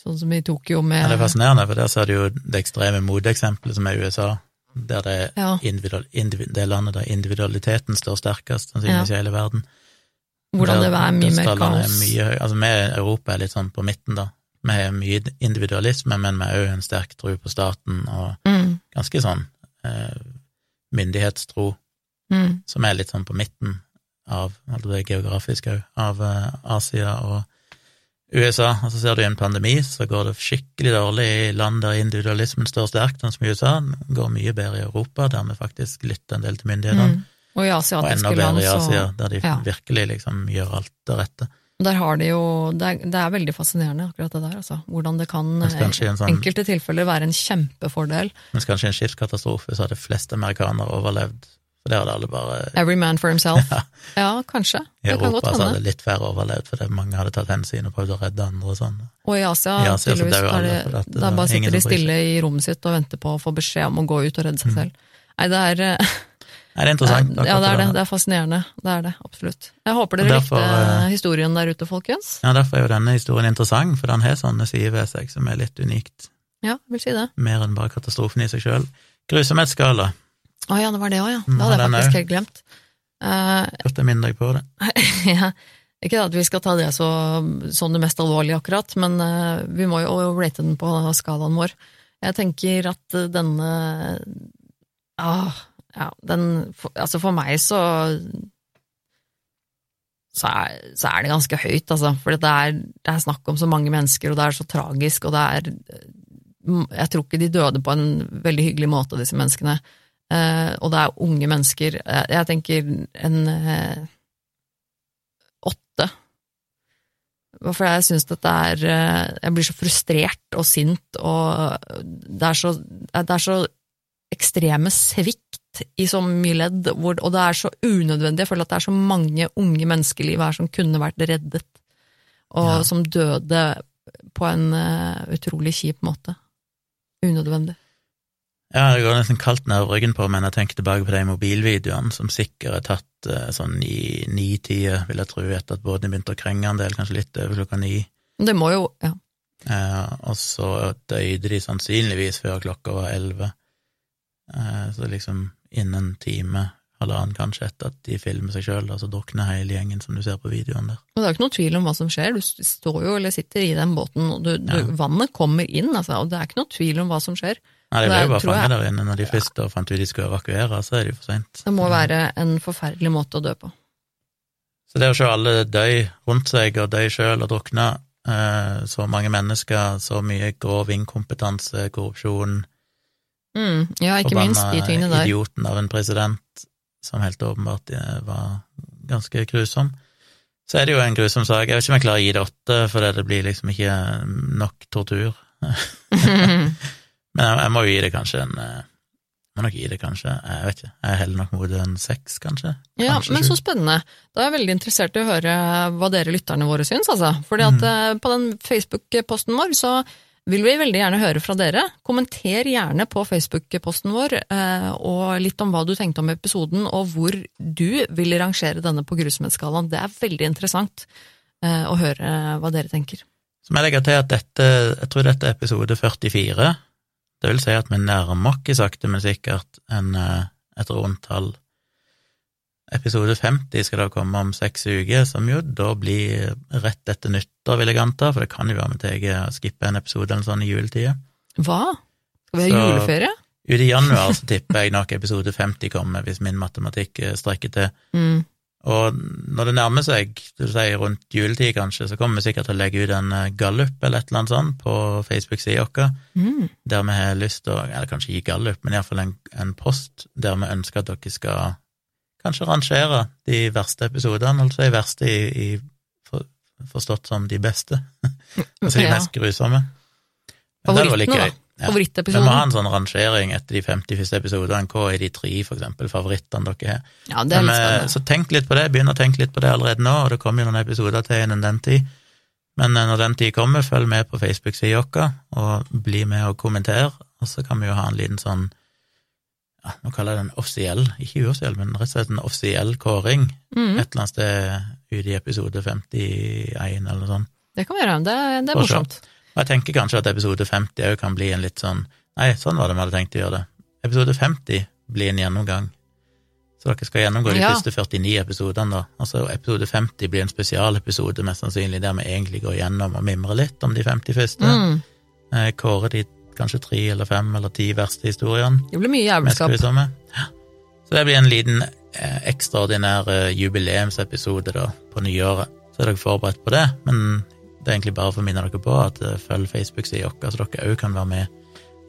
sånn som i Tokyo med ja, det er fascinerende, for der ser du jo det ekstreme moteksempelet som er USA, der det Ja. individual, individual, det landet der individualiteten står sterkest, sannsynligvis i hele verden. hvordan det er mye mer er kaos. Mye, altså, vi i Europa er litt sånn på midten, da. Vi har mye individualisme, men vi har òg en sterk tro på staten, og Mm, ganske sånn eh, myndighetstro, mm, som er litt sånn på midten av, altså det er geografisk òg, av eh, Asia og USA. Og så ser du i en pandemi, så går det skikkelig dårlig i land der individualismen står sterkt, sånn som i USA. Det går mye bedre i Europa, der vi faktisk lytter en del til myndighetene. mm. Og i Og asiatiske enda land bedre i Asia, der de ja. virkelig liksom gjør alt det rette. Der har de jo det er, det er veldig fascinerende, akkurat det der, altså. Hvordan det kan i en sånn- enkelte tilfeller være en kjempefordel. Mens kanskje i en skipskatastrofe så hadde flest amerikanere overlevd, for det hadde alle bare Every man for himself. Ja, kanskje. I Det kan Europa så hadde litt færre overlevd, fordi mange hadde tatt hensyn og prøvd å redde andre og sånn. Og i Asia, I Asia tydeligvis, det, det er bare sitter de stille i rommet sitt og venter på å få beskjed om å gå ut og redde seg Mm. selv. Nei, det er, eh, Nei, det er interessant. ja, det er det. Det er fascinerende. Det er det, absolutt. Jeg håper dere derfor, likte eh, historien der ute, folkens. Ja, derfor er jo denne historien interessant, for den har sånne sider ved seg som er litt unikt. Ja, vil si det. Mer enn bare katastrofen i seg sjøl. Grusomhetsskala. Å ja, det var det òg, ja. Mm, Det hadde jeg faktisk er helt glemt. Uh, Hørte jeg minner deg på det. ja, ikke at vi skal ta det så, sånn det mest alvorlige akkurat, men uh, vi må jo rate den på skalaen vår. Jeg tenker at eh, denne ah, ja, den for, Altså, for meg så så er, så er det ganske høyt, altså. For det er, det er snakk om så mange mennesker, og det er så tragisk, og det er Jeg tror ikke de døde på en veldig hyggelig måte, disse menneskene. Eh, og det er unge mennesker. Eh, jeg tenker en eh, åtte. For jeg syns dette er Jeg blir så frustrert og sint, og det er så, det er så ekstreme svikt i så mye ledd, hvor, og det er så unødvendig. Jeg føler at det er så mange unge menneskeliv her som kunne vært reddet, og Ja. som døde på en utrolig kjip måte. Unødvendig. Ja, det går nesten kaldt nedover ryggen på meg når jeg tenker tilbake på de mobilvideoene som sikkert er tatt eh, sånn i ni-tida, vil jeg tro, etter at båten begynte å krenge en del, kanskje litt over klokka ni. Det må jo Ja. Eh, og så døde de sannsynligvis før klokka var elleve. Eh, så liksom innen en time, halvannen kanskje, etter at de filmer seg sjøl, så drukner hele gjengen som du ser på videoen der. Og det er ikke noe tvil om hva som skjer. Du står jo eller sitter i den båten, og du, du, Ja. vannet kommer inn, altså, og det er ikke noe tvil om hva som skjer. Nei, de ble jo bare fanget der inne når de først ja. fant ut de skulle evakuere, så er det jo for seint. Det må være en forferdelig måte å dø på. Så det å se alle dø rundt seg og dø sjøl og drukne, Eh, så mange mennesker, så mye grov inkompetanse, korrupsjon. Mm, ja, ikke minst de tingene der. idioten av en president, som helt åpenbart eh, var ganske grusom. Så er det jo en grusom sak. Jeg vet ikke om jeg klarer å gi det åtte, fordi det blir liksom ikke nok tortur. Men jeg, jeg, må jo gi det kanskje en jeg må nok gi det kanskje, jeg vet ikke, jeg heller nok mot en seks, kanskje. Ja, kanskje men sju. så spennende. Da er jeg veldig interessert i å høre hva dere lytterne våre syns, altså. Fordi at Mm. eh, på den Facebook-posten vår så vil vi veldig gjerne høre fra dere. Kommenter gjerne på Facebook-posten vår, eh, og litt om hva du tenkte om episoden, og hvor du vil rangere denne på grusomhetsskalaen. Det er veldig interessant eh, å høre hva dere tenker. Så må jeg legge til at dette, jeg tror dette er episode 44. Det vil si at vi nærmer oss sakte, men sikkert en, eh, et rundtall. Episode 50 skal da komme om seks uker, som jo da blir rett etter nyttår, vil jeg anta, for det kan jo være vi tar skipper en episode eller sånn i juletida. Hva? Skal vi ha Så- juleferie? Ut i januar så tipper jeg nok episode 50 kommer, hvis min matematikk eh, strekker til. Mm. Og når det nærmer seg, du sier rundt juletid kanskje, så kommer vi sikkert til å legge ut en eh, gallup eller et eller annet sånt på Facebook-sida vår, Mm. der vi har lyst til å, eller kanskje ikke gallup, men iallfall en, en post der vi ønsker at dere skal kanskje rangere de verste episodene, altså de verste i, i for, forstått som de beste, altså de mest grusomme. Gøy. da. Ja. Vi må ha en sånn rangering etter de 50 første episodene. Hva er de tre, for eksempel, favorittene dere har? Ja, det er litt eh, spennende. så tenk litt på det, begynn å tenke litt på det allerede nå, og det kommer jo noen episoder til innen den tid. Men eh, når den tid kommer, følg med på Facebook-sida vår, og bli med og kommenter, og så kan vi jo ha en liten sånn ja, nå kaller jeg det en offisiell, ikke uoffisiell, men rett og slett en offisiell kåring Mm. et eller annet sted ute i episode 51 eller noe sånt. Det kan vi gjøre, det, det er morsomt. Og jeg tenker kanskje at episode 50 òg kan bli en litt sånn Nei, sånn var det vi hadde tenkt å gjøre det. Episode 50 blir en gjennomgang. Så dere skal gjennomgå de Ja. første 49 episodene, da. Altså episode 50 blir en spesialepisode, mest sannsynlig, der vi egentlig går gjennom og mimrer litt om de 50 første. Mm. Eh, Kårer de kanskje tre eller fem eller ti verste historiene. Det blir mye jævelskap. Ja. Så det blir en liten eh, ekstraordinær eh, jubileumsepisode da, på nyåret. Så er dere forberedt på det, men det er egentlig bare for å minne dere på at eh, følg Facebook-sida vår, så dere òg kan være med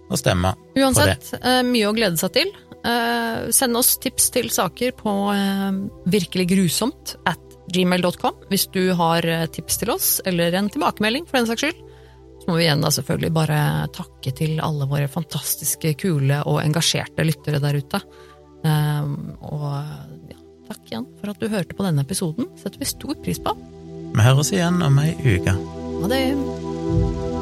og stemme. Uansett, eh, mye å glede seg til. Eh, send oss tips til saker på virkelig virkeliggrusomt at gmail.com hvis du har tips til oss, eller en tilbakemelding for den saks skyld. Så må vi igjen da selvfølgelig bare takke til alle våre fantastiske, kule og engasjerte lyttere der ute. Og ja, takk igjen for at du hørte på denne episoden. setter vi stor pris på. Vi høres igjen om ei uke. Ha det.